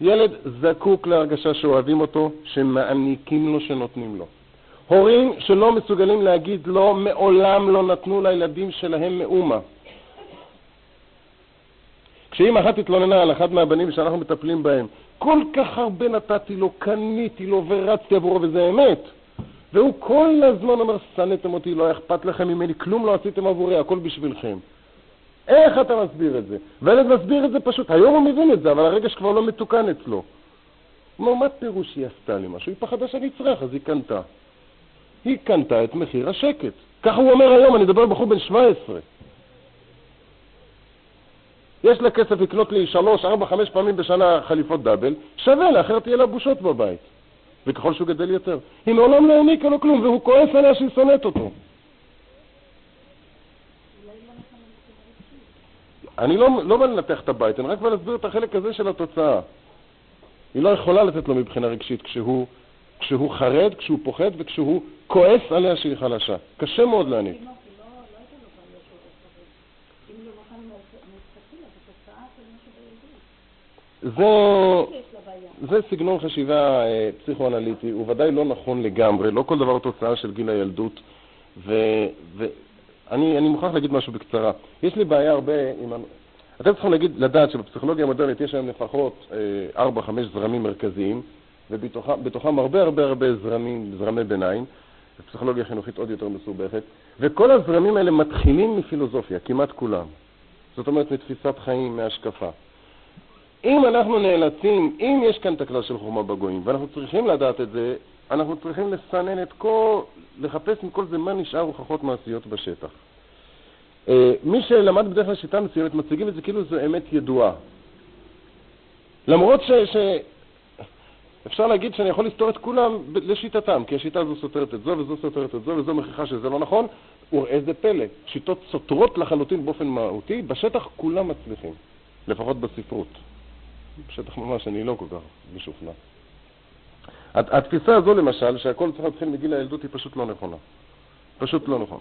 ילד זקוק להרגשה שאוהבים אותו, שמעניקים לו, שנותנים לו. הורים שלא מסוגלים להגיד לא, מעולם לא נתנו לילדים שלהם מאומה. כשאימא אחת התלוננה על אחד מהבנים שאנחנו מטפלים בהם, כל כך הרבה נתתי לו, קניתי לו ורצתי עבורו, וזה אמת. והוא כל הזמן אומר, שנאתם אותי, לא אכפת לכם ממני, כלום לא עשיתם עבורי, הכל בשבילכם. איך אתה מסביר את זה? והילד מסביר את זה פשוט, היום הוא מבין את זה, אבל הרגש כבר לא מתוקן אצלו. הוא אומר, מה פירוש היא עשתה לי משהו? היא פחדה שאני אצרח, אז היא קנתה. היא קנתה את מחיר השקט. ככה הוא אומר היום, אני מדבר בחור בן 17. יש לה כסף לקנות לי שלוש, ארבע, חמש פעמים בשנה חליפות דאבל, שווה לה, אחרת תהיה לה בושות בבית. וככל שהוא גדל יותר. היא מעולם לא העניקה לו כלום, והוא כועס עליה שהיא שונאת אותו. אני לא, לא בא לנתח את הבית, אני רק בא להסביר את החלק הזה של התוצאה. היא לא יכולה לתת לו מבחינה רגשית כשהוא, כשהוא חרד, כשהוא פוחד וכשהוא כועס עליה שהיא חלשה. קשה מאוד להעניק. זה, זה סגנון חשיבה אה, פסיכואנליטי, הוא ודאי לא נכון לגמרי, לא כל דבר הוא תוצאה של גיל הילדות, ואני מוכרח להגיד משהו בקצרה. יש לי בעיה הרבה עם... אתם צריכים להגיד, לדעת שבפסיכולוגיה המודרנית יש היום לפחות אה, 4-5 זרמים מרכזיים, ובתוכם הרבה הרבה הרבה זרמים, זרמי ביניים, ופסיכולוגיה חינוכית עוד יותר מסובכת, וכל הזרמים האלה מתחילים מפילוסופיה, כמעט כולם. זאת אומרת, מתפיסת חיים, מהשקפה. אם אנחנו נאלצים, אם יש כאן תקלה של חוכמה בגויים, ואנחנו צריכים לדעת את זה, אנחנו צריכים לסנן את כל, לחפש מכל זה מה נשאר הוכחות מעשיות בשטח. Uh, מי שלמד בדרך כלל שיטה מסוימת, מציגים את זה כאילו זו אמת ידועה. למרות ש... ש... אפשר להגיד שאני יכול לסתור את כולם לשיטתם, כי השיטה הזו סותרת את זו וזו סותרת את זו וזו מוכיחה שזה לא נכון, וראה זה פלא, שיטות סותרות לחלוטין באופן מהותי, בשטח כולם מצליחים, לפחות בספרות. בשטח ממש אני לא כל כך משוכנע. התפיסה הזו למשל, שהכל צריך להתחיל מגיל הילדות, היא פשוט לא נכונה. פשוט לא נכונה.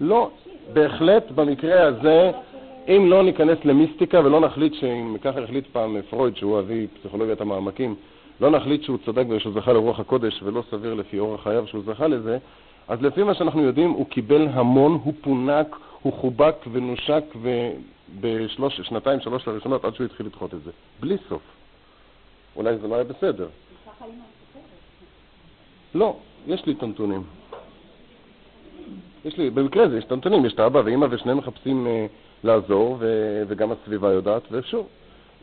לא, בהחלט במקרה הזה, אם לא ניכנס למיסטיקה ולא נחליט שאם ככה החליט פעם פרויד, שהוא אבי פסיכולוגיית המעמקים, לא נחליט שהוא צדק ושהוא זכה לרוח הקודש ולא סביר לפי אורח חייו שהוא זכה לזה, אז לפי מה שאנחנו יודעים, הוא קיבל המון, הוא פונק, הוא חובק ונושק בשנתיים, שלוש הראשונות עד שהוא התחיל לדחות את זה. בלי סוף. אולי זה לא היה בסדר. לא, יש לי את הנתונים. יש לי, במקרה הזה יש את הנתונים, יש את האבא ואימא ושניהם מחפשים אה, לעזור, ו, וגם הסביבה יודעת, ושוב,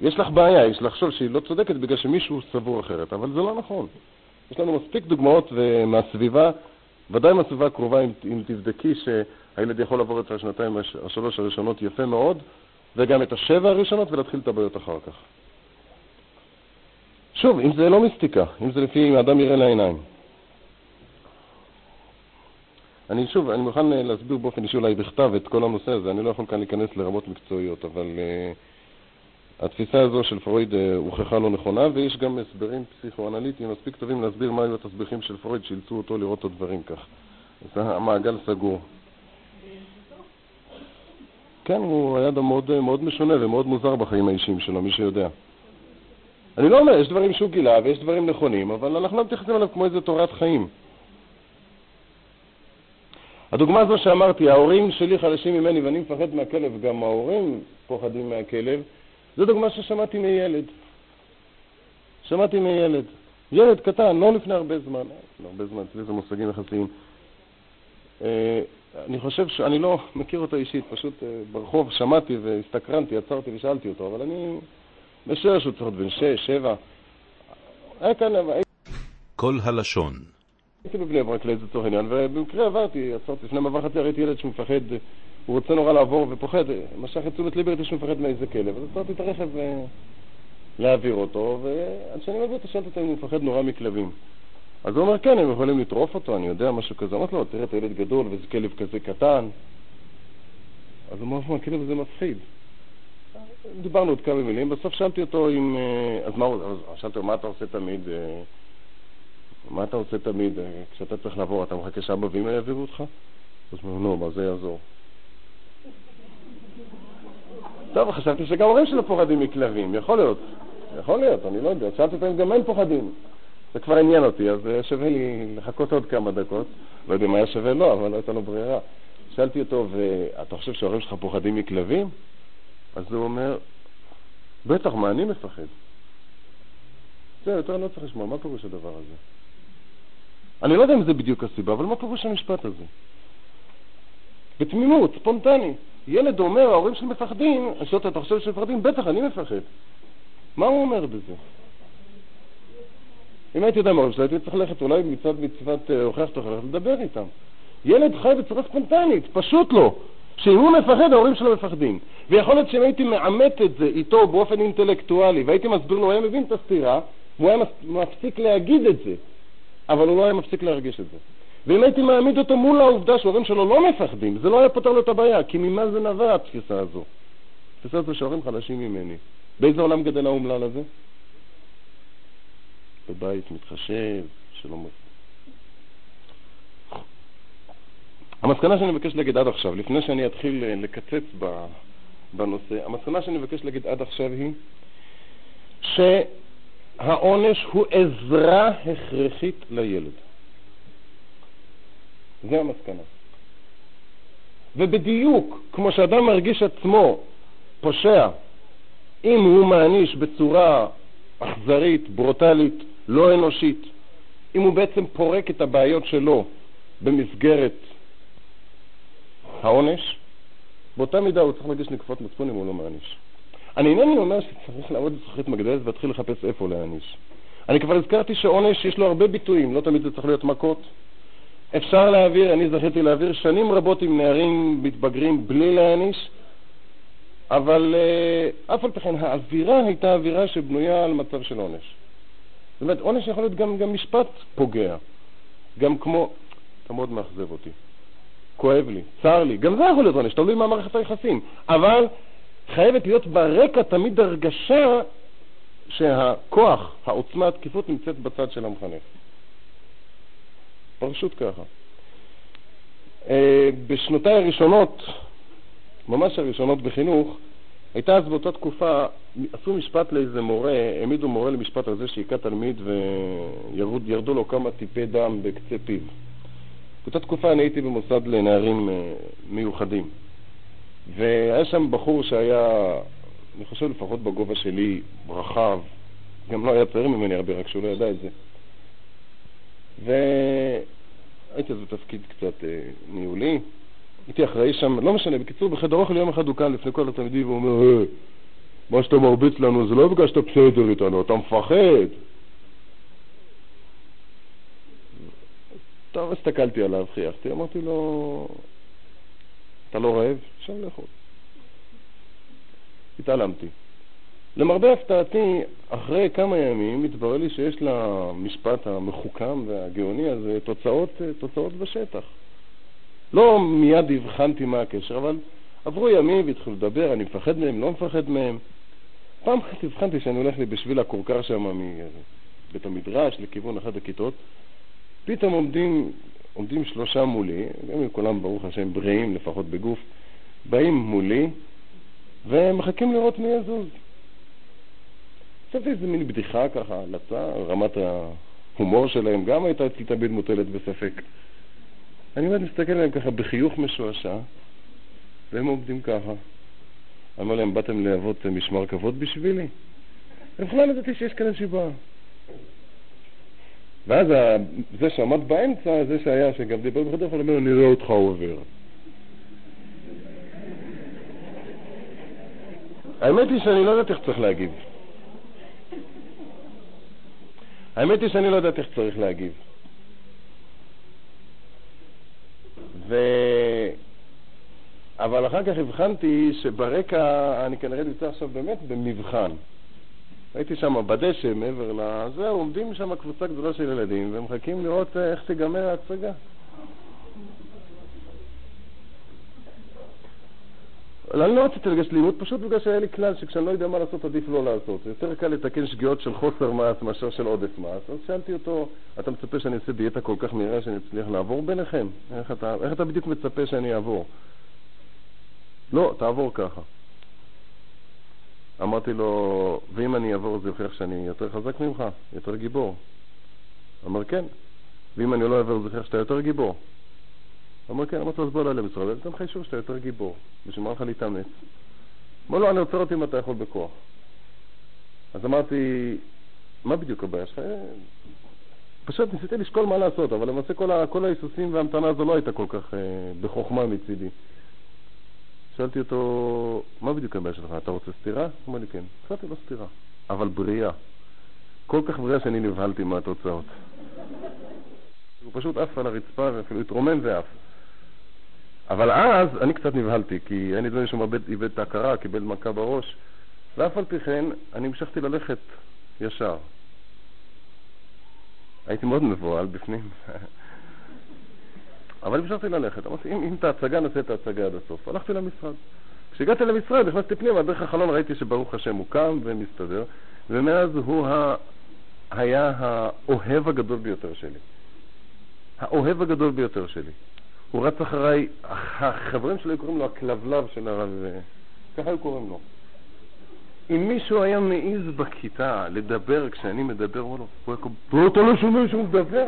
יש לך בעיה, יש לחשוב שהיא לא צודקת בגלל שמישהו סבור אחרת, אבל זה לא נכון. יש לנו מספיק דוגמאות מהסביבה ודאי עם הסביבה הקרובה, אם, אם תבדקי שהילד יכול לעבור את השנתיים, השלוש הראשונות יפה מאוד, וגם את השבע הראשונות ולהתחיל את הבעיות אחר כך. שוב, אם זה לא מיסטיקה, אם זה לפי אם האדם יראה לעיניים. אני שוב, אני מוכן אה, להסביר באופן אישי אולי בכתב את כל הנושא הזה, אני לא יכול כאן להיכנס לרמות מקצועיות, אבל uh, התפיסה הזו של פרויד uh, הוכחה לא נכונה, ויש גם הסברים פסיכואנליטיים מספיק טובים להסביר מה היו התסביכים של פרויד שאילצו אותו לראות את הדברים כך. זה המעגל סגור. כן, הוא היה אדם מאוד, מאוד משונה ומאוד מוזר בחיים האישיים שלו, מי שיודע. אני לא אומר, יש דברים שהוא גילה ויש דברים נכונים, אבל אנחנו לא מתייחסים אליו כמו איזה תורת חיים. הדוגמה הזו שאמרתי, ההורים שלי חלשים ממני ואני מפחד מהכלב, גם ההורים פוחדים מהכלב, זו דוגמה ששמעתי מילד. שמעתי מילד. ילד קטן, לא לפני הרבה זמן, לא הרבה זמן, אצלי זה מושגים יחסיים. אה, אני חושב שאני לא מכיר אותו אישית, פשוט אה, ברחוב שמעתי והסתקרנתי, עצרתי ושאלתי אותו, אבל אני משער שהוא צריך להיות בן שש, שבע. היה כאן... כל הלשון הייתי בבני ברק לצורך העניין, ובמקרה עברתי, עצרתי לפני מעבר חצי, ראיתי ילד שמפחד, הוא רוצה נורא לעבור ופוחד, משך את תשומת ליבי, ראיתי שהוא מפחד מאיזה כלב, אז עצרתי את הרכב אה, להעביר אותו, ועד שאני מעביר אותו שאלתי אותו אם הוא מפחד נורא מכלבים. אז הוא אומר, כן, הם יכולים לטרוף אותו, אני יודע, משהו כזה. אמרתי לו, תראה, אתה ילד גדול וזה כלב כזה קטן. אז הוא אומר, הכלב הזה מפחיד. דיברנו עוד כמה מילים, בסוף שאלתי אותו אם... אה, אז מה, שאלתי אותו, מה אתה עושה תמיד? אה, מה אתה רוצה תמיד? אה, כשאתה צריך לעבור, אתה מחכה שאבא ואמא יעבירו אותך? אז הוא נו, מה זה יעזור? טוב, חשבתי שגם הורים שלו פוחדים מכלבים, יכול להיות. יכול להיות, אני לא יודע. שאלתי אותם גם הם פוחדים. זה כבר עניין אותי, אז שווה לי לחכות עוד כמה דקות. לא יודע אם היה שווה לו, אבל לא הייתה לו ברירה. שאלתי אותו, ואתה חושב שההורים שלך פוחדים מכלבים? אז הוא אומר, בטח, מה אני מפחד? זה, יותר אני לא צריך לשמוע, מה פירוש הדבר הזה? אני לא יודע אם זה בדיוק הסיבה, אבל מה פירוש המשפט הזה? בתמימות, ספונטני. ילד אומר, ההורים שלי מפחדים, אני שואל אתה חושב שהם מפחדים? בטח, אני מפחד. מה הוא אומר בזה? אם הייתי יודע מה ההורים שלי, הייתי צריך ללכת אולי מצד מצוות אה, הוכח תוכח, לדבר איתם. ילד חי בצורה ספונטנית, פשוט לא. שאם הוא מפחד, ההורים שלו מפחדים. ויכול להיות שאם הייתי מאמת את זה איתו באופן אינטלקטואלי, והייתי מסביר לו, הוא היה מבין את הסתירה, והוא היה מפסיק להגיד את זה. אבל הוא לא היה מפסיק להרגיש את זה. ואם הייתי מעמיד אותו מול העובדה שההורים שלו לא מפחדים, זה לא היה פותר לו את הבעיה, כי ממה זה נבע התפיסה הזו? התפיסה הזו שההורים חלשים ממני. באיזה עולם גדל האומלל הזה? בבית מתחשב, שלא מפסיק. המסקנה שאני מבקש להגיד עד עכשיו, לפני שאני אתחיל אה, לקצץ בנושא, המסקנה שאני מבקש להגיד עד עכשיו היא ש... העונש הוא עזרה הכרחית לילד. זה המסקנה. ובדיוק כמו שאדם מרגיש עצמו פושע אם הוא מעניש בצורה אכזרית, ברוטלית, לא אנושית, אם הוא בעצם פורק את הבעיות שלו במסגרת העונש, באותה מידה הוא צריך להגיש נקפות מצפון אם הוא לא מעניש. אני אינני אומר שצריך לעבוד בזכוכית מגדלת ולהתחיל לחפש איפה להעניש. אני כבר הזכרתי שעונש יש לו הרבה ביטויים, לא תמיד זה צריך להיות מכות. אפשר להעביר, אני זכיתי להעביר שנים רבות עם נערים מתבגרים בלי להעניש, אבל uh, אף על פי כן האווירה הייתה אווירה שבנויה על מצב של עונש. זאת אומרת, עונש יכול להיות גם, גם משפט פוגע, גם כמו, אתה מאוד מאכזב אותי, כואב לי, צר לי, גם זה יכול להיות עונש, תלוי מה מערכת היחסים, אבל חייבת להיות ברקע תמיד הרגשה שהכוח, העוצמה, התקיפות נמצאת בצד של המחנך. פשוט ככה. אה, בשנותיי הראשונות, ממש הראשונות בחינוך, הייתה אז באותה תקופה, עשו משפט לאיזה מורה, העמידו מורה למשפט על זה שהיכה תלמיד וירדו לו כמה טיפי דם בקצה פיו. באותה תקופה אני הייתי במוסד לנערים אה, מיוחדים. והיה שם בחור שהיה, אני חושב לפחות בגובה שלי, רחב, גם לא היה צעיר ממני הרבה, רק שהוא לא ידע את זה. והייתי אז בתפקיד קצת אה, ניהולי, הייתי אחראי שם, לא משנה, בקיצור, בחדר אוכל יום אחד הוא כאן לפני כל התלמידים ואומר, אה, מה שאתה מרביץ לנו זה לא בגלל שאתה בסדר איתנו, אתה מפחד. טוב, הסתכלתי עליו, חייכתי, אמרתי לו, אתה לא רעב? אפשר לאכול. התעלמתי. למרבה הפתעתי, אחרי כמה ימים התברר לי שיש למשפט המחוכם והגאוני הזה תוצאות, תוצאות בשטח. לא מיד הבחנתי מה הקשר, אבל עברו ימים והתחילו לדבר, אני מפחד מהם, לא מפחד מהם. פעם אחת הבחנתי שאני הולך לי בשביל הכורכר שם מבית המדרש לכיוון אחת הכיתות, פתאום עומדים, עומדים שלושה מולי, גם אם כולם ברוך השם בריאים לפחות בגוף, באים מולי ומחכים לראות מי יזוז. חשבתי איזה מין בדיחה ככה, לצה, רמת ההומור שלהם גם הייתה אצלי תמיד מוטלת בספק. אני באמת מסתכל עליהם ככה בחיוך משועשע, והם עומדים ככה. אמר להם, באתם להוות משמר כבוד בשבילי? בכלל ידעתי שיש כאן שבעה. ואז זה שעמד באמצע, זה שהיה, שגם דיבר בחדר, יכול אומר, נראה אותך עובר. האמת היא שאני לא יודעת איך צריך להגיב. האמת היא שאני לא יודעת איך צריך להגיב. ו... אבל אחר כך הבחנתי שברקע אני כנראה נמצא עכשיו באמת במבחן. הייתי שם בדשא מעבר לזה, עומדים שם קבוצה גדולה של ילדים ומחכים לראות איך תיגמר ההצגה. אני לא רציתי לגשת לימוד, פשוט בגלל שהיה לי כלל שכשאני לא יודע מה לעשות עדיף לא לעשות. יותר קל לתקן שגיאות של חוסר מעש מאשר של עודף מעש. אז שאלתי אותו, אתה מצפה שאני אעשה דיאטה כל כך מהירה שאני אצליח לעבור ביניכם? איך אתה, איך אתה בדיוק מצפה שאני אעבור? לא, תעבור ככה. אמרתי לו, ואם אני אעבור זה יוכיח שאני יותר חזק ממך, יותר גיבור. אמר כן. ואם אני לא אעבור זה יוכיח שאתה יותר גיבור. אמר כן, אמרתי לו, אז בוא נעלה למשרד, אני אתן לך אישור שאתה יותר גיבור, בשביל מה לך להתאמץ? אמר לו, אני עוצר אותי אם אתה יכול בכוח. אז אמרתי, מה בדיוק הבעיה שלך? פשוט ניסיתי לשקול מה לעשות, אבל למעשה כל, כל ההיסוסים וההמתנה הזו לא הייתה כל כך אה, בחוכמה מצידי. שאלתי אותו, מה בדיוק הבעיה שלך? אתה רוצה סטירה? הוא אמר לי כן. הצעתי לו סטירה, אבל בריאה. כל כך בריאה שאני נבהלתי מהתוצאות. הוא פשוט עף על הרצפה ואפילו התרומם ועף. אבל אז אני קצת נבהלתי, כי היה נדמה לי שהוא איבד את ההכרה, קיבל מכה בראש, ואף על פי כן אני המשכתי ללכת ישר. הייתי מאוד מבוהל בפנים. אבל המשכתי ללכת. אמרתי, אם, אם את ההצגה, נעשה את ההצגה עד הסוף. הלכתי למשרד. כשהגעתי למשרד, נכנסתי פנימה, דרך החלון ראיתי שברוך השם הוא קם ומסתדר, ומאז הוא ה... היה האוהב הגדול ביותר שלי. האוהב הגדול ביותר שלי. הוא רץ אחריי, החברים שלו קוראים לו הכלבלב של הרב, ככה היו קוראים לו. אם מישהו היה מעז בכיתה לדבר כשאני מדבר, הוא היה קורא, אתה לא שומע שהוא מדבר?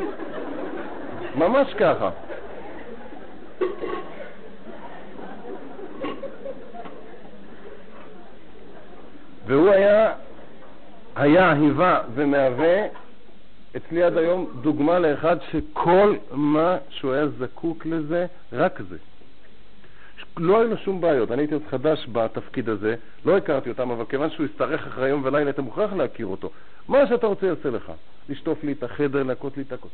ממש ככה. והוא היה, היה, היווה ומהווה אצלי עד היום דוגמה לאחד שכל מה שהוא היה זקוק לזה, רק זה. לא היו לו שום בעיות. אני הייתי עוד חדש בתפקיד הזה, לא הכרתי אותם, אבל כיוון שהוא השתרך אחרי יום ולילה, היית מוכרח להכיר אותו. מה שאתה רוצה יעשה לך. לשטוף לי את החדר, להכות לי את הכוס.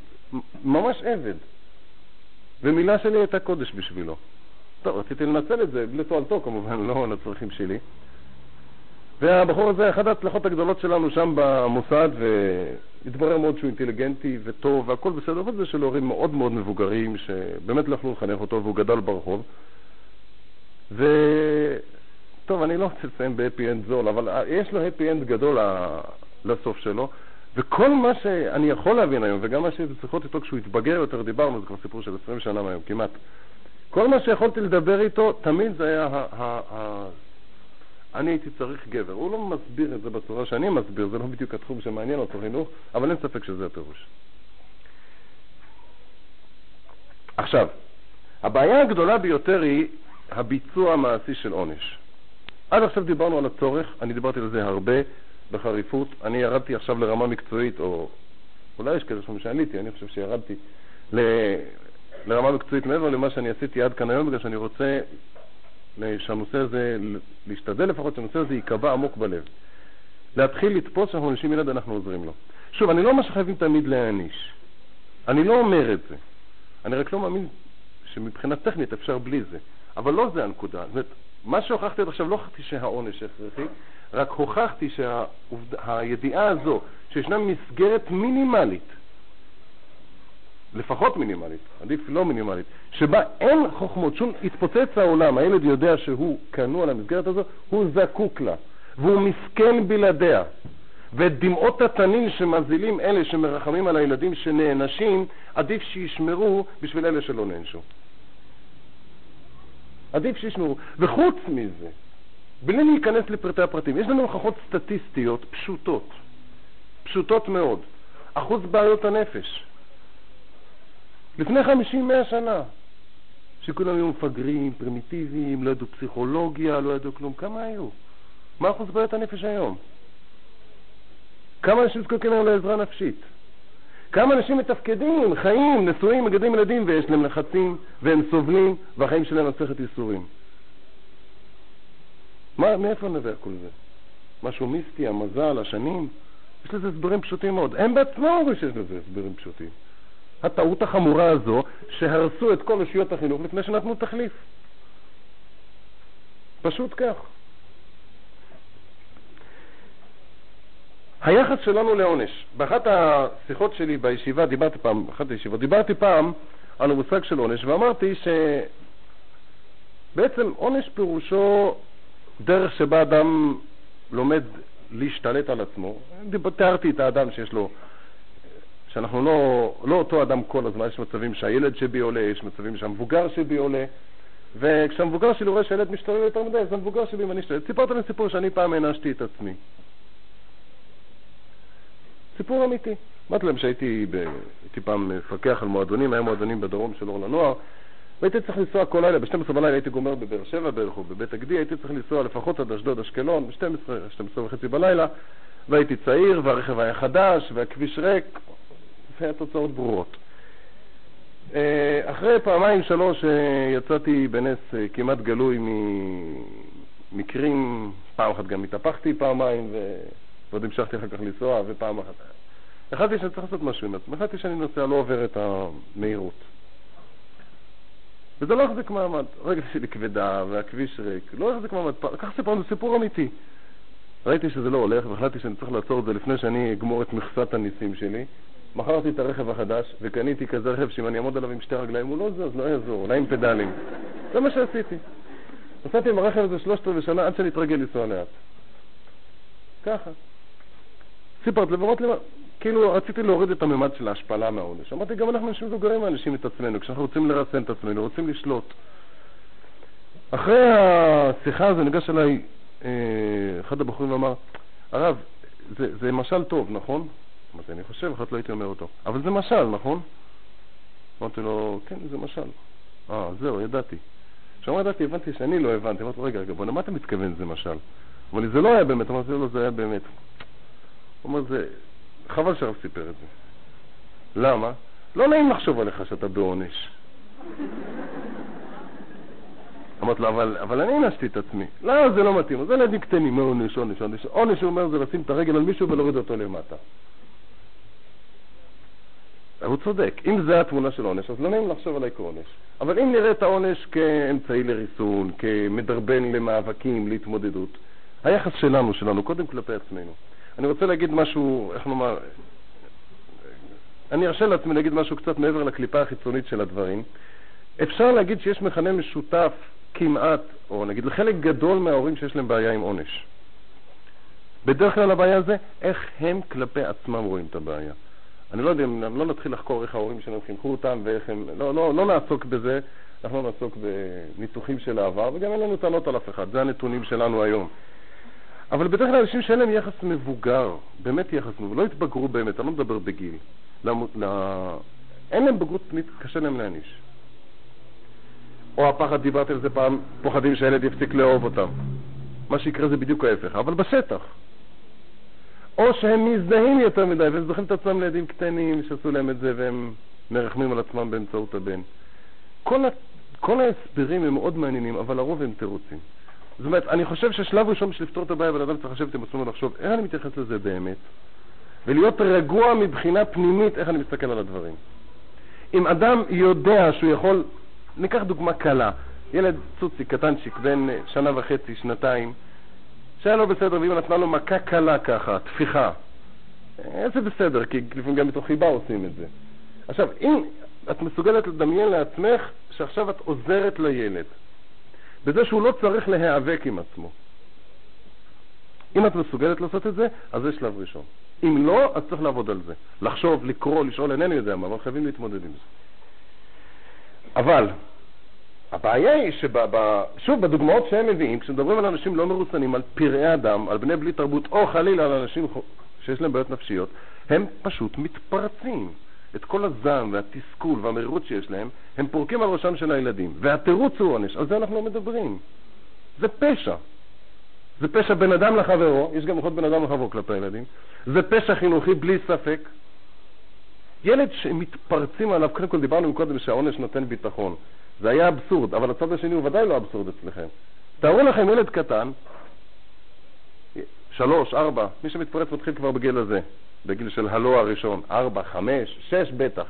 ממש עבד. ומילה שלי הייתה קודש בשבילו. טוב, רציתי לנצל את זה, לתועלתו כמובן, לא לצרכים שלי. והבחור הזה, אחת ההצלחות הגדולות שלנו שם במוסד, והתברר מאוד שהוא אינטליגנטי וטוב והכל בסדר, אבל זה של הורים מאוד מאוד מבוגרים, שבאמת לא יכלו לחנך אותו והוא גדל ברחוב. וטוב, אני לא רוצה לציין ב happy end זול, אבל יש לו happy end גדול לסוף שלו, וכל מה שאני יכול להבין היום, וגם מה ששיחות איתו כשהוא התבגר יותר, דיברנו, זה כבר סיפור של 20 שנה מהיום, כמעט. כל מה שיכולתי לדבר איתו, תמיד זה היה ה... ה, ה אני הייתי צריך גבר. הוא לא מסביר את זה בצורה שאני מסביר, זה לא בדיוק התחום שמעניין אותו חינוך, אבל אין ספק שזה הפירוש. עכשיו, הבעיה הגדולה ביותר היא הביצוע המעשי של עונש. עד עכשיו דיברנו על הצורך, אני דיברתי על זה הרבה בחריפות. אני ירדתי עכשיו לרמה מקצועית, או אולי יש כאלה שאומרים שעניתי, אני חושב שירדתי ל... לרמה מקצועית מעבר למה שאני עשיתי עד כאן היום, בגלל שאני רוצה שהנושא הזה, להשתדל לפחות שהנושא הזה ייקבע עמוק בלב. להתחיל לתפוס שאנחנו עונשים ילד, אנחנו עוזרים לו. שוב, אני לא אומר שחייבים תמיד להעניש. אני לא אומר את זה. אני רק לא מאמין שמבחינה טכנית אפשר בלי זה. אבל לא זה הנקודה. זאת אומרת, מה שהוכחתי עד עכשיו, לא הוכחתי שהעונש הכרחי, רק הוכחתי שהידיעה הזו, שישנה מסגרת מינימלית, לפחות מינימלית, עדיף לא מינימלית, שבה אין חוכמות, שום התפוצץ העולם, הילד יודע שהוא כנוע למסגרת הזו, הוא זקוק לה, והוא מסכן בלעדיה. ואת דמעות התנין שמזילים אלה שמרחמים על הילדים שנענשים, עדיף שישמרו בשביל אלה שלא נענשו. עדיף שישמרו. וחוץ מזה, בלי להיכנס לפרטי הפרטים, יש לנו הוכחות סטטיסטיות פשוטות, פשוטות מאוד. אחוז בעיות הנפש. לפני 50-100 שנה, שכולם היו מפגרים, פרימיטיביים, לא ידעו פסיכולוגיה, לא ידעו כלום, כמה היו? מה אחוז בעיות הנפש היום? כמה אנשים זקוקים היום לעזרה נפשית? כמה אנשים מתפקדים, חיים, נשואים, מגדלים ילדים, ויש להם לחצים, והם סובלים, והחיים שלהם מסכת ייסורים. מאיפה נובע כל זה? משהו מיסטי, המזל, השנים? יש לזה הסברים פשוטים מאוד. הם בעצמם אומרים שיש לזה הסברים פשוטים. הטעות החמורה הזו, שהרסו את כל אושיות החינוך לפני שנתנו תחליף. פשוט כך. היחס שלנו לעונש. באחת השיחות שלי בישיבה, דיברתי פעם, באחת הישיבות, דיברתי פעם על המושג של עונש, ואמרתי שבעצם עונש פירושו דרך שבה אדם לומד להשתלט על עצמו. תיארתי את האדם שיש לו, שאנחנו לא, לא אותו אדם כל הזמן, יש מצבים שהילד שבי עולה, יש מצבים שהמבוגר שבי עולה, וכשהמבוגר שלי רואה שהילד משתולל יותר מדי, אז המבוגר שבי אשתלט. סיפרתי להם סיפור שאני פעם הענשתי את עצמי. סיפור אמיתי. אמרתי להם שהייתי פעם מפקח על מועדונים, היה מועדונים בדרום של אור לנוער, והייתי צריך לנסוע כל לילה, ב-12 בלילה הייתי גומר בבאר שבע בערך או בבית הגדי, הייתי צריך לנסוע לפחות עד אשדוד, אשקלון, ב-12, 12 וחצי בלילה, והייתי צעיר, והרכב היה חדש, והכביש ריק, והיו תוצאות ברורות. אה, אחרי פעמיים שלוש אה, יצאתי בנס אה, כמעט גלוי ממקרים, פעם אחת גם התהפכתי פעמיים, ועוד המשכתי אחר כך לנסוע, ופעם אחת... החלטתי שאני צריך לעשות משהו עם עצמי, החלטתי שאני נוסע לא עובר את המהירות. וזה לא החזיק מעמד. הרגל שלי כבדה והכביש ריק, לא החזיק מעמד. לקח סיפור, זה סיפור אמיתי. ראיתי שזה לא הולך והחלטתי שאני צריך לעצור את זה לפני שאני אגמור את מכסת הניסים שלי. מכרתי את הרכב החדש וקניתי כזה רכב שאם אני אעמוד עליו עם שתי רגליים הוא לא זז, לא יעזור, אולי עם פדלים. זה מה שעשיתי. נסעתי עם הרכב הזה שלושת רבעי שנה עד שאני אתרגל לנסוע לאט. ככה. סיפרת לברות למה... כאילו רציתי להוריד את הממד של ההשפלה מהעונש. אמרתי, גם אנחנו אנשים מבוגרים מאנשים את עצמנו, כשאנחנו רוצים לרסן את עצמנו, רוצים לשלוט. אחרי השיחה הזו ניגש אליי אה, אחד הבחורים ואמר, הרב, זה, זה משל טוב, נכון? אמרתי, אני חושב, אחרת לא הייתי אומר אותו. אבל זה משל, נכון? אמרתי לו, כן, זה משל. אה, זהו, ידעתי. כשאמר ידעתי, הבנתי שאני לא הבנתי. אמרתי לו, רגע, רגע, בוא, למה אתה מתכוון זה משל? אבל זה לא היה באמת. אמרתי לו, זה היה באמת. הוא אומר, זה, חבל שהרב סיפר את זה. למה? לא נעים לחשוב עליך שאתה בעונש. אמרתי לו, אבל, אבל אני הענשתי את עצמי. לא, זה לא מתאים. זה ילדים קטנים, מה עונש, עונש, עונש. עונש, הוא אומר, זה לשים את הרגל על מישהו ולהוריד אותו למטה. הוא צודק. אם זה התמונה של עונש, אז לא נעים לחשוב עליי כעונש. אבל אם נראה את העונש כאמצעי לריסון, כמדרבן למאבקים, להתמודדות, היחס שלנו, שלנו, קודם כלפי עצמנו. אני רוצה להגיד משהו, איך נאמר, אני ארשה לעצמי להגיד משהו קצת מעבר לקליפה החיצונית של הדברים. אפשר להגיד שיש מכנה משותף כמעט, או נגיד לחלק גדול מההורים שיש להם בעיה עם עונש. בדרך כלל הבעיה זה איך הם כלפי עצמם רואים את הבעיה. אני לא יודע, אם לא נתחיל לחקור איך ההורים שלהם חינכו אותם ואיך הם... לא, לא, לא נעסוק בזה, אנחנו לא נעסוק בניתוחים של העבר, וגם אין לנו טענות על אף אחד, זה הנתונים שלנו היום. אבל בדרך כלל אנשים שאין להם יחס מבוגר, באמת יחס מבוגר, לא התבגרו באמת, אני לא מדבר בגיל. למ... לה... אין להם בגרות פנית, קשה להם להעניש. או הפחד, דיברתי על זה פעם, פוחדים שהילד יפסיק לאהוב אותם. מה שיקרה זה בדיוק ההפך, אבל בשטח. או שהם מזדהים יותר מדי, והם זוכרים את עצמם לילדים קטנים שעשו להם את זה, והם מרחמים על עצמם באמצעות הבן. כל, ה... כל ההסברים הם מאוד מעניינים, אבל הרוב הם תירוצים. זאת אומרת, אני חושב ששלב ראשון בשביל לפתור את הבעיה, בן אדם צריך לשבת עם עצמו ולחשוב איך אני מתייחס לזה באמת, ולהיות רגוע מבחינה פנימית איך אני מסתכל על הדברים. אם אדם יודע שהוא יכול, ניקח דוגמה קלה, ילד צוצי קטנצ'יק בן שנה וחצי, שנתיים, שהיה לו בסדר ואמא נתנה לו מכה קלה ככה, טפיחה. אה, זה בסדר, כי לפעמים גם מתוך חיבה עושים את זה. עכשיו, אם את מסוגלת לדמיין לעצמך שעכשיו את עוזרת לילד, בזה שהוא לא צריך להיאבק עם עצמו. אם את מסוגלת לעשות את זה, אז זה שלב ראשון. אם לא, אז צריך לעבוד על זה. לחשוב, לקרוא, לשאול, אינני יודע מה, אבל חייבים להתמודד עם זה. אבל הבעיה היא ששוב, בדוגמאות שהם מביאים, כשמדברים על אנשים לא מרוסנים, על פראי אדם, על בני בלי תרבות, או חלילה על אנשים שיש להם בעיות נפשיות, הם פשוט מתפרצים. את כל הזעם והתסכול והמרירות שיש להם, הם פורקים על ראשם של הילדים. והתירוץ הוא עונש, על זה אנחנו לא מדברים. זה פשע. זה פשע בין אדם לחברו, יש גם יכול בין אדם לחברו כלפי הילדים. זה פשע חינוכי בלי ספק. ילד שמתפרצים עליו, קודם כל דיברנו קודם שהעונש נותן ביטחון. זה היה אבסורד, אבל הצד השני הוא ודאי לא אבסורד אצלכם. תארו לכם ילד קטן, שלוש, ארבע, מי שמתפרץ מתחיל כבר בגיל הזה, בגיל של הלא הראשון, ארבע, חמש, שש בטח,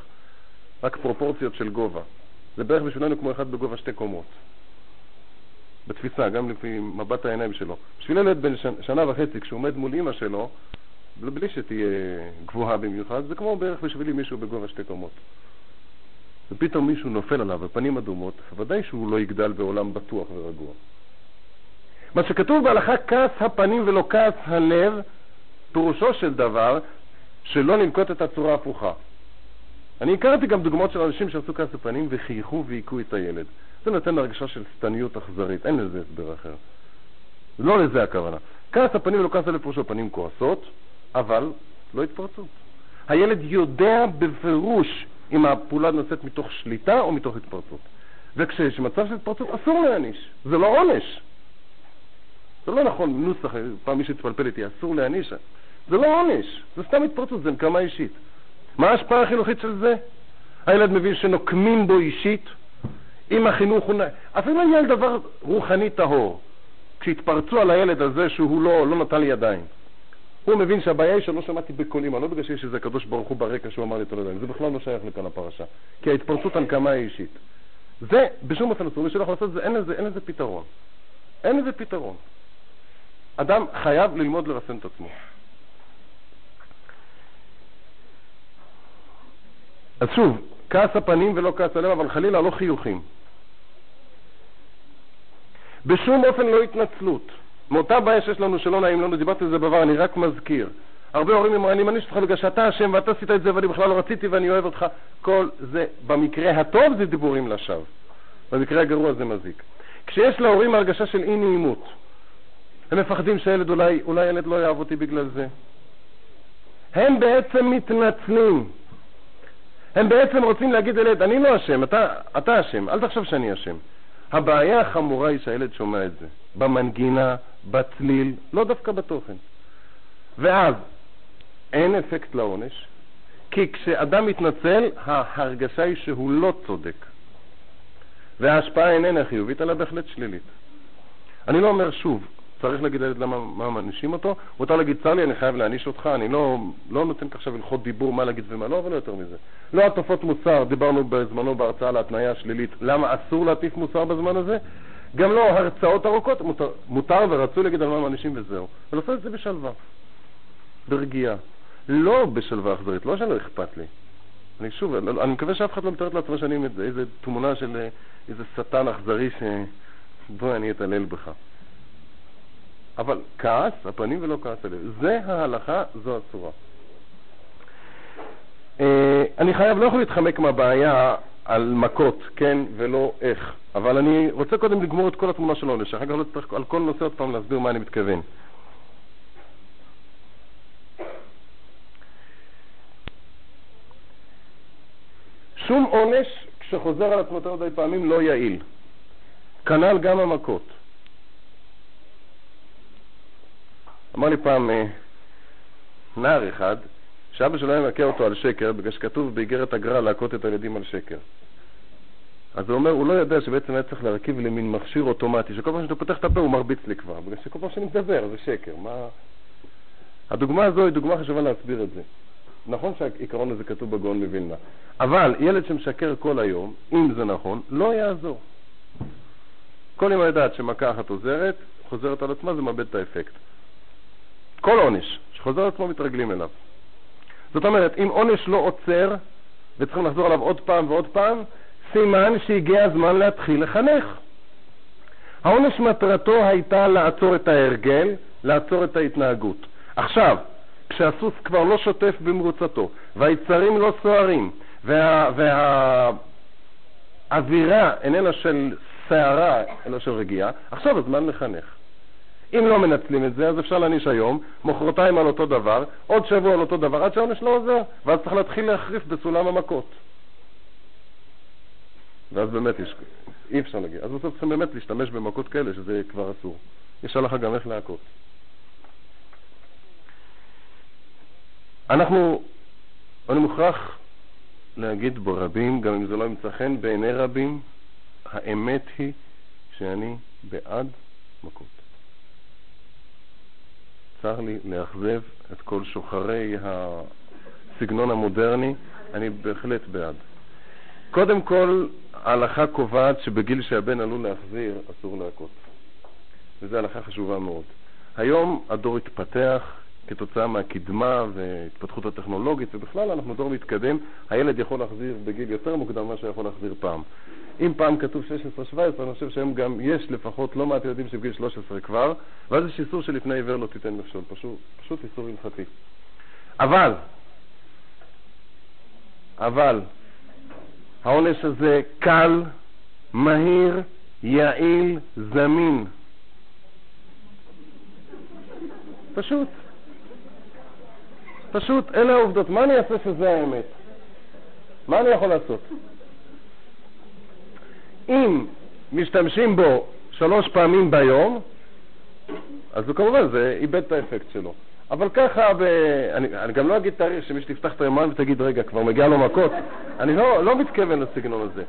רק פרופורציות של גובה. זה בערך בשבילנו כמו אחד בגובה שתי קומות. בתפיסה, גם לפי מבט העיניים שלו. בשביל ילד בן שנה וחצי, כשהוא עומד מול אימא שלו, בלי שתהיה גבוהה במיוחד, זה כמו בערך בשבילי מישהו בגובה שתי קומות. ופתאום מישהו נופל עליו בפנים אדומות, ודאי שהוא לא יגדל בעולם בטוח ורגוע. מה שכתוב בהלכה כעס הפנים ולא כעס הלב, פירושו של דבר שלא ננקוט את הצורה ההפוכה. אני הכרתי גם דוגמאות של אנשים שעשו כעס הפנים וחייכו והיכו את הילד. זה נותן הרגשה של שטניות אכזרית, אין לזה הסבר אחר. לא לזה הכוונה. כעס הפנים ולא כעס הלב פירושו פנים כועסות, אבל לא התפרצות. הילד יודע בפירוש אם הפעולה נעשית מתוך שליטה או מתוך התפרצות. וכשיש מצב של התפרצות אסור להעניש, זה לא עונש. זה לא נכון, נוסח, פעם מישהו התפלפל איתי, אסור להעניש. זה לא עונש, זה סתם התפרצות, זה נקמה אישית. מה ההשפעה החינוכית של זה? הילד מבין שנוקמים בו אישית, אם החינוך הוא... אפילו ילד דבר רוחני טהור, כשהתפרצו על הילד הזה שהוא לא, לא נטל ידיים. הוא מבין שהבעיה היא שלא שמעתי בקולים, לא בגלל שיש איזה קדוש ברוך הוא ברקע שהוא אמר לי את הידיים, זה בכלל לא שייך לכאן הפרשה, כי ההתפרצות הנקמה היא אישית. זה בשום אופן אסור, מי שלא יכול לעשות את זה, אין לזה, אין לזה פתרון. אין לזה פתרון. אדם חייב ללמוד לרסן את עצמו. אז שוב, כעס הפנים ולא כעס הלב, אבל חלילה לא חיוכים. בשום אופן לא התנצלות. מאותה בעיה שיש לנו שלא נעים לנו, דיברתי על זה בעבר, אני רק מזכיר. הרבה הורים אומרים, אני מעניש אותך בגלל שאתה אשם ואתה עשית את זה ואני בכלל לא רציתי ואני אוהב אותך. כל זה, במקרה הטוב זה דיבורים לשווא. במקרה הגרוע זה מזיק. כשיש להורים הרגשה של אי נעימות, הם מפחדים שהילד אולי, אולי ילד לא יאהב אותי בגלל זה. הם בעצם מתנצלים. הם בעצם רוצים להגיד לילד, אני לא אשם, אתה, אתה אשם, אל תחשוב שאני אשם. הבעיה החמורה היא שהילד שומע את זה, במנגינה, בצליל, לא דווקא בתוכן. ואז אין אפקט לעונש, כי כשאדם מתנצל, ההרגשה היא שהוא לא צודק. וההשפעה איננה חיובית, אלא בהחלט שלילית. אני לא אומר שוב, צריך להגיד לילד למה מענישים אותו, מותר להגיד, צר לי, אני חייב להעניש אותך, אני לא, לא נותן עכשיו הלכות דיבור מה להגיד ומה לא, אבל לא יותר מזה. לא הטפות מוסר, דיברנו בזמנו בהרצאה על ההתניה השלילית, למה אסור להטיף מוסר בזמן הזה? גם לא הרצאות ארוכות, מותר, מותר ורצוי להגיד על מה מענישים וזהו. ולעשות את זה בשלווה, ברגיעה. לא בשלווה אכזרית, לא שלא אכפת לי. אני שוב, אני מקווה שאף אחד לא מתארת לעצמו שאני איזה תמונה של איזה שטן אכזרי ש... בואי אני אתעלל בך. אבל כעס, הפנים ולא כעס הלב. זה ההלכה, זו הצורה. אה, אני חייב, לא יכול להתחמק מהבעיה על מכות, כן ולא איך, אבל אני רוצה קודם לגמור את כל התמונה של העונש, אחר כך לא צריך על כל נושא עוד פעם להסביר מה אני מתכוון. שום עונש, כשחוזר על עצמו יותר מדי פעמים, לא יעיל. כנ"ל גם המכות. אמר לי פעם אה, נער אחד, שאבא שלו היה מכה אותו על שקר, בגלל שכתוב באיגרת הגר"א להכות את הילדים על שקר. אז הוא אומר, הוא לא יודע שבעצם היה צריך להרכיב למין מכשיר אוטומטי, שכל פעם שאתה פותח את הפה הוא מרביץ לי כבר, בגלל שכל פעם שאני מדבר זה שקר. מה... הדוגמה הזו היא דוגמה חשובה להסביר את זה. נכון שהעיקרון הזה כתוב בגאון מווילנה, אבל ילד שמשקר כל היום, אם זה נכון, לא יעזור. כל אמא יודעת שמכה אחת עוזרת, חוזרת על עצמה, זה מאבד את האפקט. כל עונש שחוזר על עצמו מתרגלים אליו. זאת אומרת, אם עונש לא עוצר, וצריכים לחזור עליו עוד פעם ועוד פעם, סימן שהגיע הזמן להתחיל לחנך. העונש מטרתו הייתה לעצור את ההרגל, לעצור את ההתנהגות. עכשיו, כשהסוס כבר לא שוטף במרוצתו, והיצרים לא סוערים, והאווירה וה... איננה של סערה, אלא של רגיעה, עכשיו הזמן לחנך. אם לא מנצלים את זה, אז אפשר להעניש היום, מחרתיים על אותו דבר, עוד שבוע על אותו דבר, עד שהעונש לא עוזר, ואז צריך להתחיל להחריף בסולם המכות. ואז באמת יש, אי אפשר להגיד. אז בסוף צריכים באמת להשתמש במכות כאלה, שזה כבר אסור. יש הלכה גם איך להכות. אנחנו, אני מוכרח להגיד ברבים, גם אם זה לא ימצא חן בעיני רבים, האמת היא שאני בעד מכות. צר לי לאכזב את כל שוחרי הסגנון המודרני, אני בהחלט בעד. קודם כל, ההלכה קובעת שבגיל שהבן עלול להחזיר, אסור להכות. וזו הלכה חשובה מאוד. היום הדור התפתח כתוצאה מהקדמה והתפתחות הטכנולוגית, ובכלל אנחנו דור מתקדם, הילד יכול להחזיר בגיל יותר מוקדם ממה שיכול להחזיר פעם. אם פעם כתוב 16-17, אני חושב שהיום גם יש לפחות לא מעט ילדים שבגיל 13 כבר, ואז יש איסור שלפני עיוור לא תיתן מכשול, פשוט, פשוט איסור הלכתי. אבל, אבל, העונש הזה קל, מהיר, יעיל, זמין. פשוט. פשוט, אלה העובדות. מה אני אעשה שזה האמת? מה אני יכול לעשות? אם משתמשים בו שלוש פעמים ביום, אז הוא כמובן, זה איבד את האפקט שלו. אבל ככה, ב... אני, אני גם לא אגיד תאריך שמי שתפתח את היומן ותגיד, רגע, כבר מגיע לו מכות. אני לא, לא מתכוון לסגנון הזה.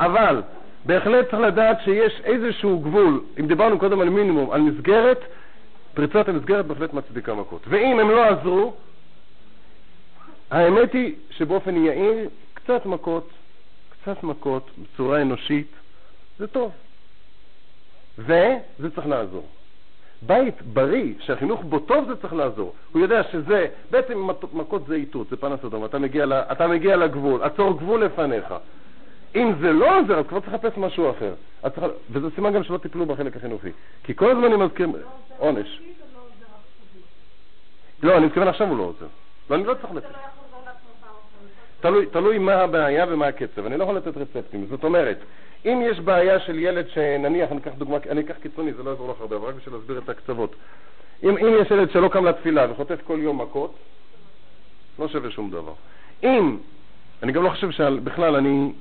אבל בהחלט צריך לדעת שיש איזשהו גבול, אם דיברנו קודם על מינימום, על מסגרת, פריצת המסגרת בהחלט מצדיקה מכות. ואם הם לא עזרו, האמת היא שבאופן יעיל, קצת מכות, קצת מכות, בצורה אנושית, זה טוב. וזה צריך לעזור. בית בריא, שהחינוך בו טוב, זה צריך לעזור. הוא יודע שזה, בעצם מכות זה איתות, זה פנס אדום, אתה מגיע, אתה מגיע לגבול, עצור גבול לפניך. אם זה לא עוזר, אז כבר צריך לחפש משהו אחר. צריך, וזה סימן גם שלא טיפלו בחלק החינוכי. כי כל הזמן אני מזכיר, עונש. לא, אני מתכוון עכשיו הוא לא עוזר. לא, אני לא צריך לתת. תלוי, תלוי מה הבעיה ומה הקצב. אני לא יכול לתת רצפטים. זאת אומרת, אם יש בעיה של ילד שנניח, אני אקח דוגמה, אני אקח קיצוני, זה לא יעזור לך הרבה, אבל רק בשביל להסביר את הקצוות. אם, אם יש ילד שלא קם לתפילה וחוטף כל יום מכות, לא שווה שום דבר. אם, אני גם לא חושב שבכלל, אני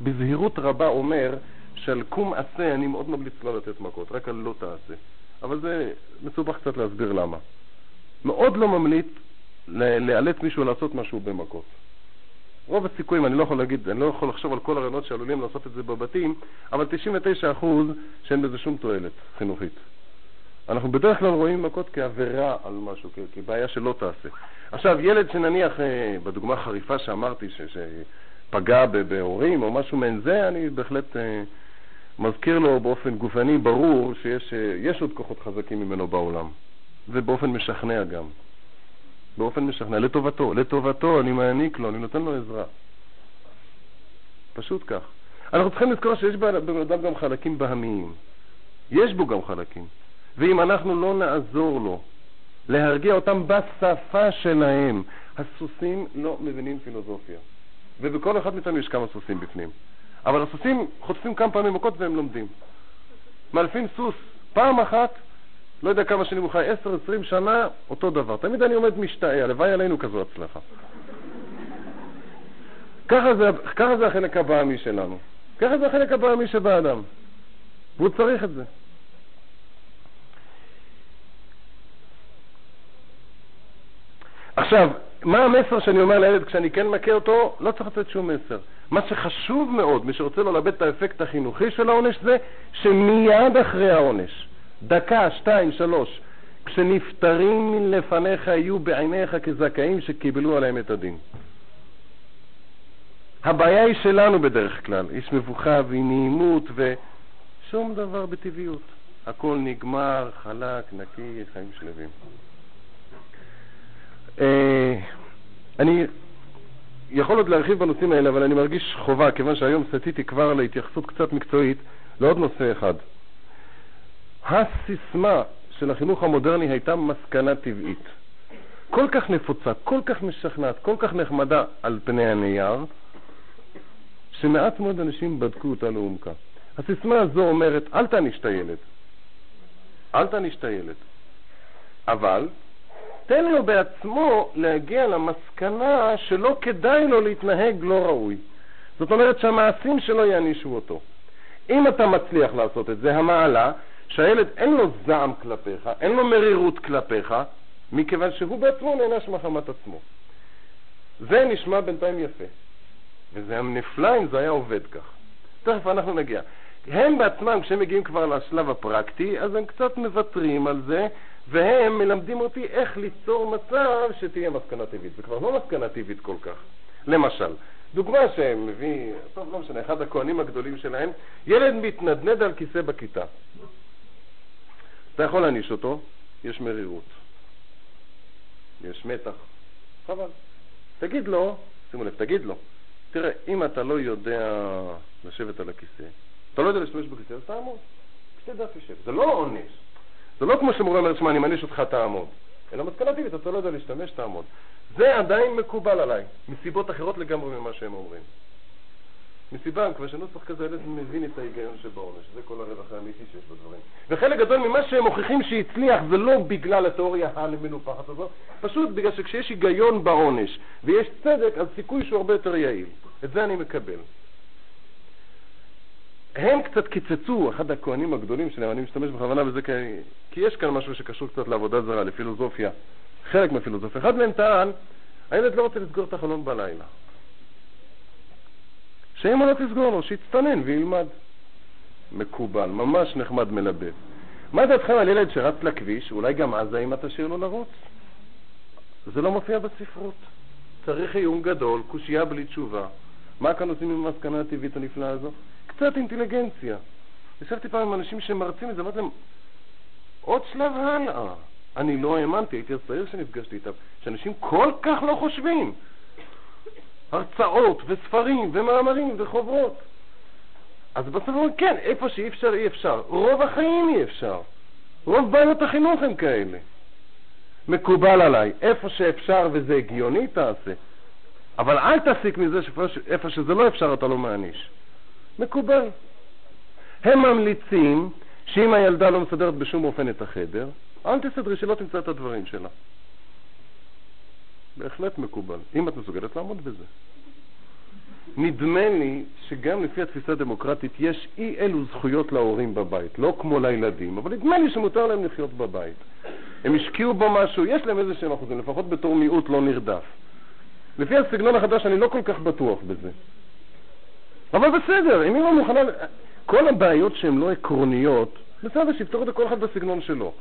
בזהירות רבה אומר שעל קום עשה אני מאוד ממליץ לא לתת מכות, רק על לא תעשה. אבל זה מסובך קצת להסביר למה. מאוד לא ממליץ לאלץ מישהו לעשות משהו במכות. רוב הסיכויים, אני לא יכול להגיד, אני לא יכול לחשוב על כל הרעיונות שעלולים לעשות את זה בבתים, אבל 99% שאין בזה שום תועלת חינוכית. אנחנו בדרך כלל רואים מכות כעבירה על משהו, כבעיה שלא תעשה. עכשיו, ילד שנניח, אה, בדוגמה חריפה שאמרתי, שפגע בהורים או משהו מעין זה, אני בהחלט אה, מזכיר לו באופן גופני ברור שיש אה, עוד כוחות חזקים ממנו בעולם, ובאופן משכנע גם. באופן משכנע, לטובתו. לטובתו אני מעניק לו, אני נותן לו עזרה. פשוט כך. אנחנו צריכים לזכור שיש בבן אדם גם חלקים בהמיים. יש בו גם חלקים. ואם אנחנו לא נעזור לו להרגיע אותם בשפה שלהם, הסוסים לא מבינים פילוסופיה. ובכל אחד מאיתנו יש כמה סוסים בפנים. אבל הסוסים חוטפים כמה פעמים מכות והם לומדים. מאלפים סוס פעם אחת לא יודע כמה שנים הוא חי, עשר, עשרים שנה, אותו דבר. תמיד אני עומד משתאה, הלוואי עלינו כזו הצלחה. ככה זה, ככה זה החלק הבעמי שלנו. ככה זה החלק הבעמי שבאדם. והוא צריך את זה. עכשיו, מה המסר שאני אומר לילד כשאני כן מכה אותו? לא צריך לתת שום מסר. מה שחשוב מאוד, מי שרוצה לא לאבד את האפקט החינוכי של העונש זה שמיד אחרי העונש דקה, שתיים, שלוש, כשנפטרים מלפניך יהיו בעיניך כזכאים שקיבלו עליהם את הדין. הבעיה היא שלנו בדרך כלל, יש מבוכה ונעימות ושום דבר בטבעיות. הכל נגמר, חלק, נקי, חיים שלווים. אה, אני יכול עוד להרחיב בנושאים האלה, אבל אני מרגיש חובה, כיוון שהיום סטיתי כבר להתייחסות קצת מקצועית, לעוד נושא אחד. הסיסמה של החינוך המודרני הייתה מסקנה טבעית. כל כך נפוצה, כל כך משכנעת, כל כך נחמדה על פני הנייר, שמעט מאוד אנשים בדקו אותה לעומקה. הסיסמה הזו אומרת, אל תעניש את הילד. אל תעניש את הילד. אבל תן לו בעצמו להגיע למסקנה שלא כדאי לו להתנהג לא ראוי. זאת אומרת שהמעשים שלו יענישו אותו. אם אתה מצליח לעשות את זה, המעלה שהילד אין לו זעם כלפיך, אין לו מרירות כלפיך, מכיוון שהוא בעצמו נענש מחמת עצמו. זה נשמע בינתיים יפה, וזה היה נפלא אם זה היה עובד כך. תכף אנחנו נגיע. הם בעצמם, כשהם מגיעים כבר לשלב הפרקטי, אז הם קצת מוותרים על זה, והם מלמדים אותי איך ליצור מצב שתהיה מסקנה טבעית. זה כבר לא מסקנה טבעית כל כך. למשל, דוגמה שהם מביא, טוב, לא משנה, אחד הכהנים הגדולים שלהם, ילד מתנדנד על כיסא בכיתה. אתה יכול להעניש אותו, יש מרירות, יש מתח, חבל. תגיד לו, שימו לב, תגיד לו, תראה, אם אתה לא יודע לשבת על הכיסא, אתה לא יודע להשתמש בכיסא, אז תעמוד. כשתדע תשב. זה לא עונש. זה לא כמו שמורה אומר, שמע, אני מעניש אותך, תעמוד. אלא מסקנה טבעית, אתה לא יודע להשתמש, תעמוד. זה עדיין מקובל עליי, מסיבות אחרות לגמרי ממה שהם אומרים. מסיבה, מכיוון שנוסח כזה ילד מבין את ההיגיון שבעונש, זה כל הרווח האמיתי שיש בדברים. וחלק גדול ממה שהם מוכיחים שהצליח זה לא בגלל התיאוריה המנופחת הזו, פשוט בגלל שכשיש היגיון בעונש ויש צדק, אז סיכוי שהוא הרבה יותר יעיל. את זה אני מקבל. הם קצת קיצצו, אחד הכהנים הגדולים שלהם, אני משתמש בכוונה בזה כי, כי יש כאן משהו שקשור קצת לעבודה זרה, לפילוסופיה, חלק מהפילוסופיה. אחד מהם טען, הילד לא רוצה לסגור את החלון בלילה. שאמא לא תסגור לו, שיצטנן וילמד. מקובל, ממש נחמד מלבב. מה דעתכם על ילד שרץ לכביש, אולי גם אז האמא תשאיר לו לרוץ? זה לא מופיע בספרות. צריך עיון גדול, קושייה בלי תשובה. מה כאן עושים עם המסקנה הטבעית הנפלאה הזו? קצת אינטליגנציה. ישבתי פעם עם אנשים שמרצים את זה, אמרתי להם, עוד שלב הלאה. אני לא האמנתי, הייתי הצעיר שנפגשתי איתם, שאנשים כל כך לא חושבים. הרצאות וספרים ומאמרים וחוברות. אז בסוף אומרים, כן, איפה שאי אפשר, אי אפשר. רוב החיים אי אפשר. רוב בעיות החינוך הם כאלה. מקובל עליי, איפה שאפשר וזה הגיוני, תעשה. אבל אל תסיק מזה שאיפה שזה לא אפשר אתה לא מעניש. מקובל. הם ממליצים שאם הילדה לא מסדרת בשום אופן את החדר, אל תסדרי שלא תמצא את הדברים שלה. בהחלט מקובל, אם את מסוגלת לעמוד בזה. נדמה לי שגם לפי התפיסה הדמוקרטית יש אי אלו זכויות להורים בבית, לא כמו לילדים, אבל נדמה לי שמותר להם לחיות בבית. הם השקיעו בו משהו, יש להם איזה שהם אחוזים, לפחות בתור מיעוט לא נרדף. לפי הסגנון החדש אני לא כל כך בטוח בזה. אבל בסדר, אם היא לא מוכנה... כל הבעיות שהן לא עקרוניות, בסדר, שיפתור את זה כל אחד בסגנון שלו.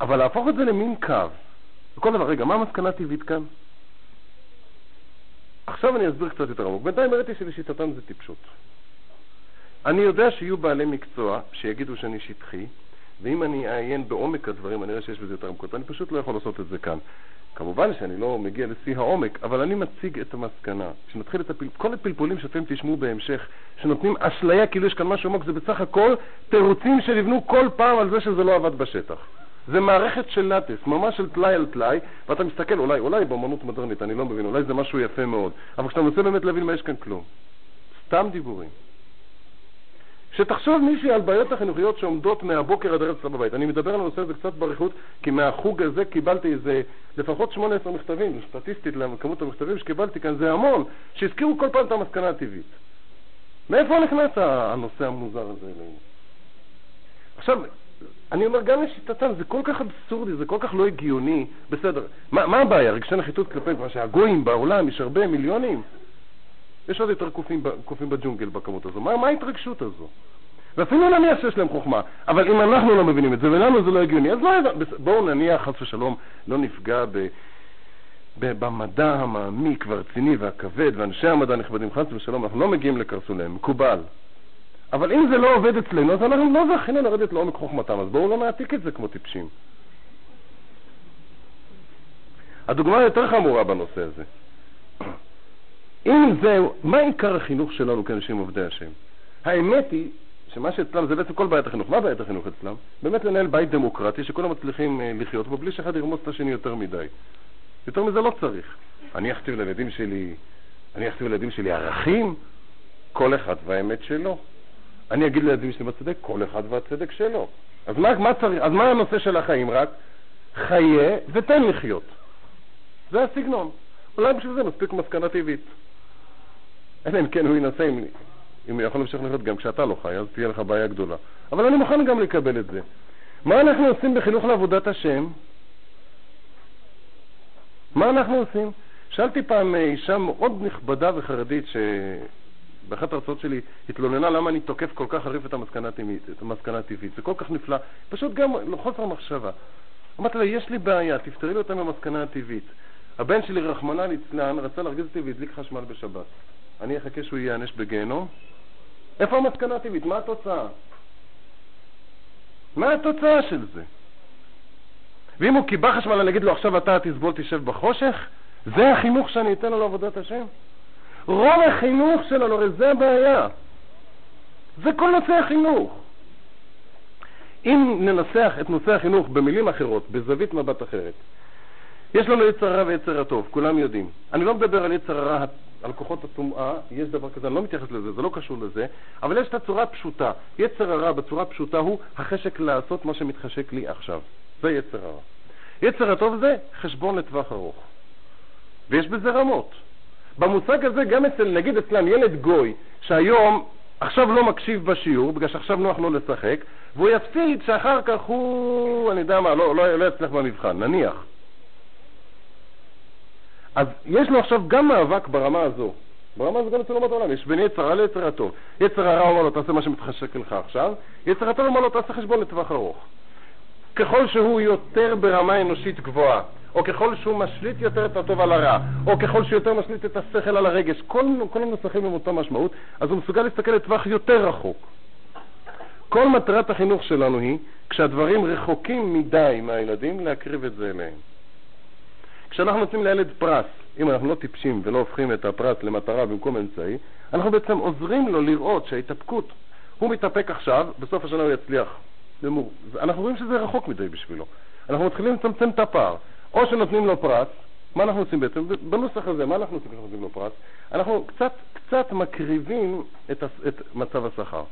אבל להפוך את זה למין קו. וכל דבר, רגע, מה המסקנה הטבעית כאן? עכשיו אני אסביר קצת יותר עמוק. בינתיים הראיתי שלשיטתם זה טיפשות. אני יודע שיהיו בעלי מקצוע שיגידו שאני שטחי, ואם אני אעיין בעומק הדברים אני אראה שיש בזה יותר עמקות. אני פשוט לא יכול לעשות את זה כאן. כמובן שאני לא מגיע לשיא העומק, אבל אני מציג את המסקנה. כשנתחיל את הפל... כל הפלפולים שאתם תשמעו בהמשך, שנותנים אשליה כאילו יש כאן משהו עמוק, זה בסך הכל תירוצים שנבנו כל פעם על זה שזה לא עבד בשטח. זה מערכת של לטס, ממש של טלאי על טלאי, ואתה מסתכל, אולי, אולי באמנות מודרנית, אני לא מבין, אולי זה משהו יפה מאוד, אבל כשאתה מנסה באמת להבין מה יש כאן כלום. סתם דיבורים. שתחשוב מישהי על בעיות החינוכיות שעומדות מהבוקר עד ערב אצלה בבית. אני מדבר על הנושא הזה קצת באריכות, כי מהחוג הזה קיבלתי איזה לפחות 18 מכתבים, סטטיסטית לכמות המכתבים שקיבלתי כאן זה המון, שהזכירו כל פעם את המסקנה הטבעית. מאיפה נכנס הנושא המוזר הזה אלינו? עכשיו, אני אומר, גם לשיטתם, זה כל כך אבסורדי, זה כל כך לא הגיוני. בסדר, מה, מה הבעיה? רגשי נחיתות כלפי מה שהגויים בעולם, יש הרבה מיליונים. יש עוד יותר קופים, קופים בג'ונגל בכמות הזו. מה, מה ההתרגשות הזו? ואפילו נניח שיש להם חוכמה, אבל אם אנחנו לא מבינים את זה ולנו זה לא הגיוני, אז לא, בואו נניח חס ושלום לא נפגע ב... במדע המעמיק והרציני והכבד, ואנשי המדע הנכבדים, חס ושלום, אנחנו לא מגיעים לקרסוליהם, מקובל. אבל אם זה לא עובד אצלנו, אז אנחנו לא זכינו לרדת לעומק חוכמתם, אז בואו לא נעתיק את זה כמו טיפשים. הדוגמה היותר חמורה בנושא הזה. אם זה, מה עיקר החינוך שלנו כאנשים עובדי השם? האמת היא שמה שאצלם זה בעצם כל בעיית החינוך. מה בעיית החינוך אצלם? באמת לנהל בית דמוקרטי שכולם מצליחים אה, לחיות בו בלי שאחד ירמוס את השני יותר מדי. יותר מזה לא צריך. אני אכתיב לילדים שלי, אני אכתיב לילדים שלי ערכים, כל אחד והאמת שלו. אני אגיד לילדים שלי בצדק, כל אחד והצדק שלו. אז מה, מה צריך, אז מה הנושא של החיים רק? חיה ותן לחיות. זה הסגנון. אולי בשביל זה מספיק מסקנה טבעית. אלא אם כן הוא ינסה, אם, אם הוא יכול להמשיך לחיות גם כשאתה לא חי, אז תהיה לך בעיה גדולה. אבל אני מוכן גם לקבל את זה. מה אנחנו עושים בחינוך לעבודת השם? מה אנחנו עושים? שאלתי פעם אישה מאוד נכבדה וחרדית שבאחת ההרצאות שלי התלוננה למה אני תוקף כל כך חריף את המסקנה הטבעית. זה כל כך נפלא, פשוט גם חוסר מחשבה. אמרתי לה, יש לי בעיה, תפתרי לי אותה מהמסקנה הטבעית. הבן שלי, רחמנא ליצלן, רצה להרגיז אותי והדליק חשמל בשבת. אני אחכה שהוא ייענש בגיהנום? איפה המסקנה הטבעית? מה התוצאה? מה התוצאה של זה? ואם הוא קיבל חשמל, אני אגיד לו עכשיו אתה תסבול, תשב בחושך? זה החינוך שאני אתן לו לעבודת השם? רוב החינוך שלנו, הרי זה הבעיה. זה כל נושא החינוך. אם ננסח את נושא החינוך במילים אחרות, בזווית מבט אחרת, יש לנו יצר הרע ויצר הטוב, כולם יודעים. אני לא מדבר על יצר הרע, על כוחות הטומאה, יש דבר כזה, אני לא מתייחס לזה, זה לא קשור לזה, אבל יש את הצורה הפשוטה. יצר הרע בצורה פשוטה הוא החשק לעשות מה שמתחשק לי עכשיו. זה יצר הרע. יצר הטוב זה חשבון לטווח ארוך. ויש בזה רמות. במושג הזה, גם אצל, נגיד אצלם ילד גוי, שהיום, עכשיו לא מקשיב בשיעור, בגלל שעכשיו נוח לו לשחק, והוא יפסיד שאחר כך הוא, אני יודע מה, לא, לא, לא יצליח במבחן, נניח. אז יש לו עכשיו גם מאבק ברמה הזו. ברמה הזו גם אצל אומות העולם, יש בין יצר רע ליצר הטוב. יצר הרע אומר לו, תעשה מה שמתחשק לך עכשיו, יצר הטוב אומר לו, תעשה חשבון לטווח ארוך. ככל שהוא יותר ברמה אנושית גבוהה, או ככל שהוא משליט יותר את הטוב על הרע, או ככל שהוא יותר משליט את השכל על הרגש, כל, כל הנוסחים עם אותה משמעות, אז הוא מסוגל להסתכל לטווח יותר רחוק. כל מטרת החינוך שלנו היא, כשהדברים רחוקים מדי מהילדים, להקריב את זה אליהם. כשאנחנו נותנים לילד פרס, אם אנחנו לא טיפשים ולא הופכים את הפרס למטרה במקום אמצעי, אנחנו בעצם עוזרים לו לראות שההתאפקות, הוא מתאפק עכשיו, בסוף השנה הוא יצליח. אנחנו רואים שזה רחוק מדי בשבילו. אנחנו מתחילים לצמצם את הפער. או שנותנים לו פרס, מה אנחנו עושים בעצם? בנוסח הזה, מה אנחנו עושים כשאנחנו נותנים לו פרס? אנחנו קצת, קצת מקריבים את, את מצב השכר.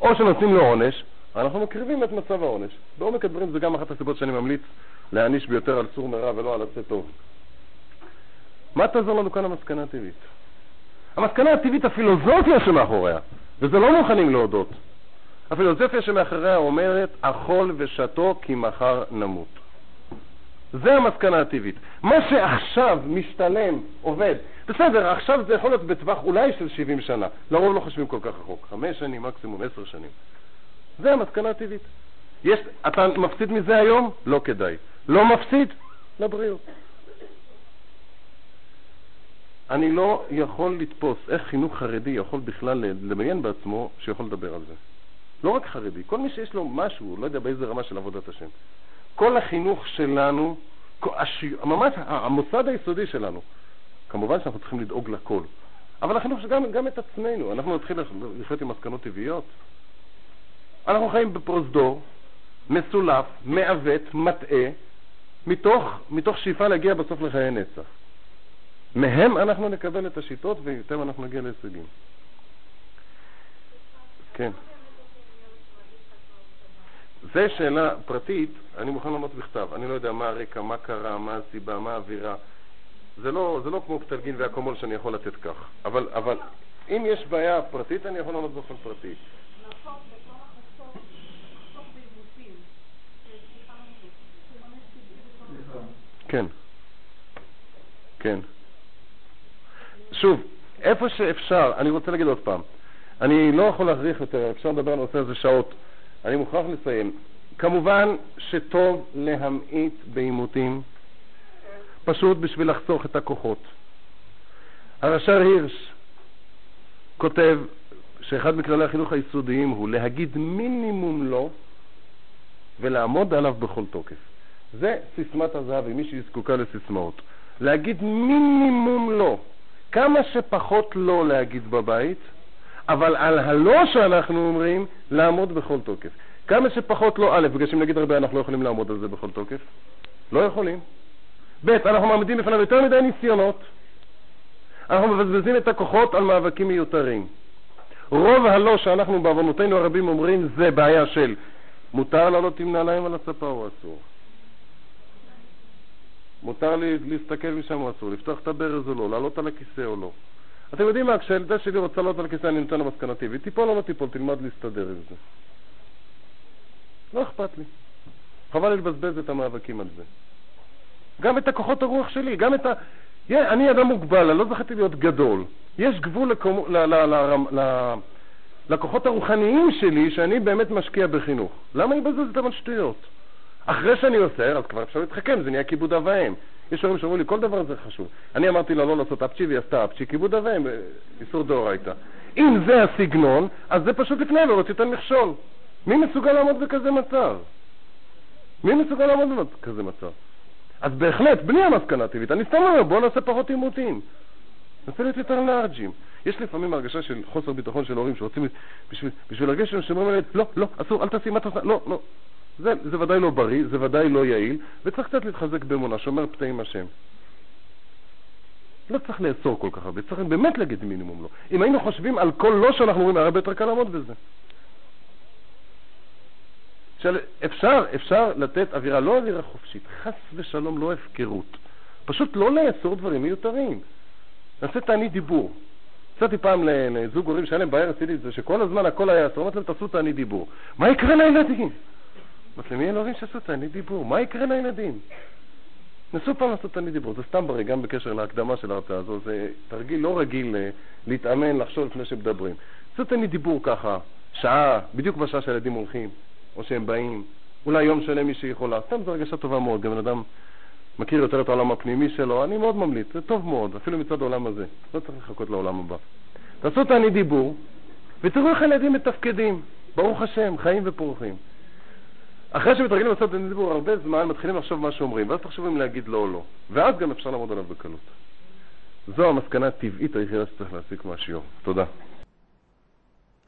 או שנותנים לו עונש, אנחנו מקריבים את מצב העונש. בעומק הדברים זה גם אחת הסיבות שאני ממליץ להעניש ביותר על סור מרע ולא על עשה טוב. מה תעזור לנו כאן המסקנה הטבעית? המסקנה הטבעית, הפילוסופיה שמאחוריה, וזה לא מוכנים להודות. הפילוסופיה שמאחוריה אומרת, אכול ושתו כי מחר נמות. זה המסקנה הטבעית. מה שעכשיו משתלם, עובד, בסדר, עכשיו זה יכול להיות בטווח אולי של 70 שנה. לרוב לא חושבים כל כך רחוק, חמש שנים, מקסימום עשר שנים. זה המסקנה הטבעית. יש, אתה מפסיד מזה היום? לא כדאי. לא מפסיד? לבריאות. אני לא יכול לתפוס איך חינוך חרדי יכול בכלל לדמיין בעצמו שיכול לדבר על זה. לא רק חרדי, כל מי שיש לו משהו, לא יודע באיזה רמה של עבודת השם. כל החינוך שלנו, ממש המוסד היסודי שלנו, כמובן שאנחנו צריכים לדאוג לכל, אבל החינוך שגם גם את עצמנו, אנחנו נתחיל לחיות עם מסקנות טבעיות. אנחנו חיים בפרוזדור, מסולף, מעוות, מטעה, מתוך, מתוך שאיפה להגיע בסוף לחיי נצח. מהם אנחנו נקבל את השיטות ואיתם אנחנו נגיע להישגים. כן. זו שאלה פרטית, אני מוכן לענות בכתב. אני לא יודע מה הרקע, מה קרה, מה הסיבה, מה האווירה. זה לא, זה לא כמו פטלגין והקומול שאני יכול לתת כך. אבל, אבל אם יש בעיה פרטית, אני יכול לענות באופן פרטי. כן. כן. שוב, איפה שאפשר, אני רוצה להגיד עוד פעם, אני לא יכול להכריח יותר, אפשר לדבר על הנושא הזה שעות. אני מוכרח לסיים. כמובן שטוב להמעיט בעימותים, פשוט בשביל לחסוך את הכוחות. הרש"ר הירש כותב שאחד מכללי החינוך היסודיים הוא להגיד מינימום לא ולעמוד עליו בכל תוקף. זה סיסמת הזהב, אם מישהי זקוקה לסיסמאות. להגיד מינימום לא. כמה שפחות לא להגיד בבית, אבל על הלא שאנחנו אומרים, לעמוד בכל תוקף. כמה שפחות לא, א', בגלל שאם נגיד הרבה אנחנו לא יכולים לעמוד על זה בכל תוקף. לא יכולים. ב', אנחנו מעמידים בפניו יותר מדי ניסיונות. אנחנו מבזבזים את הכוחות על מאבקים מיותרים. רוב הלא שאנחנו בעוונותינו הרבים אומרים זה בעיה של מותר לעלות עם נעליים על הספה או אסור? מותר לי להסתכל משם או אסור? לפתוח את הברז או לא? לעלות על הכיסא או לא? אתם יודעים מה, כשהילדה שלי רוצה לעלות על הכיסא אני נותן לה מסקנה טבעית, תיפול או לא תיפול, תלמד להסתדר עם זה. לא אכפת לי. חבל לבזבז את המאבקים על זה. גם את הכוחות הרוח שלי, גם את ה... אני אדם מוגבל, אני לא זכיתי להיות גדול. יש גבול לקום... ל... ל... ל... ל... לכוחות הרוחניים שלי שאני באמת משקיע בחינוך. למה אני מבזבז אותם על שטויות? אחרי שאני עושה, אז כבר אפשר להתחכם, זה נהיה כיבוד אב ואם. יש הורים שאומרים לי, כל דבר זה חשוב. אני אמרתי לה לא לעשות אפצ'י והיא עשתה אפצ'י, כיבוד אב ואם, איסור דאורייתא. אם זה הסגנון, אז זה פשוט לפני לא תיתן מכשול. מי מסוגל לעמוד בכזה מצב? מי מסוגל לעמוד בכזה מצב? אז בהחלט, בלי המסקנה הטבעית, אני סתם אומר, בואו נעשה פחות עימותים. נעשה להיות יותר לארג'ים. יש לפעמים הרגשה של חוסר ביטחון של הורים שרוצים, בשביל, בשביל להרגיש שהם אומרים לילד, לא, לא, אסור, אל תעשי, מה תעשה, לא, לא. זה, זה ודאי לא בריא, זה ודאי לא יעיל, וצריך קצת להתחזק באמונה, שומר פתאים השם. לא צריך לאסור כל כך הרבה, צריך באמת להגיד מינימום לא. אם היינו חושבים על כל לא שאנחנו אומרים, הרבה יותר קל לעמוד בזה. אפשר, אפשר לתת אווירה, לא אווירה חופשית, חס ושלום, לא הפקרות. פשוט לא לאסור דברים מיותרים. נעשה תענית דיבור. הצעתי פעם לזוג הורים שהיה להם בעיה רצינית, זה שכל הזמן הכל היה אסור, אמרתי להם, תעשו תענית דיבור. מה יקרה לילדים? אמרתי להם, מי אלוהים שעשו תענית דיבור? מה יקרה לילדים? נסו פעם לעשות תענית דיבור, זה סתם בריא, גם בקשר להקדמה של ההרצאה הזו, זה תרגיל לא רגיל אה, להתאמן, לחשוב לפני שמדברים. עשו תענית דיבור ככה, שעה, בדיוק בשעה שהילדים הולכים, או שהם באים, אולי יום שלם מי שיכולה, סתם זו הרגשה טובה מאוד, גם בן אדם מכיר יותר את העולם הפנימי שלו, אני מאוד ממליץ, זה טוב מאוד, אפילו מצד העולם הזה, לא צריך לחכות לעולם הבא. תעשו תענית דיבור, ותראו איך הילדים מתפקדים, ברוך השם, חיים ופורחים. אחרי שמתרגלים לעשות דיבור הרבה זמן, מתחילים לחשוב מה שאומרים, ואז תחשבו אם להגיד לא או לא, ואז גם אפשר לעמוד עליו בקלות. זו המסקנה הטבעית היחידה שצריך להסיק מהשיעור. תודה.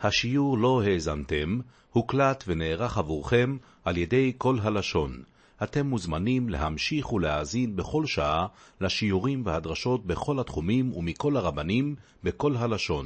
השיעור לא האזנתם, הוקלט ונערך עבורכם על ידי כל הלשון. אתם מוזמנים להמשיך ולהאזין בכל שעה לשיעורים והדרשות בכל התחומים ומכל הרבנים בכל הלשון.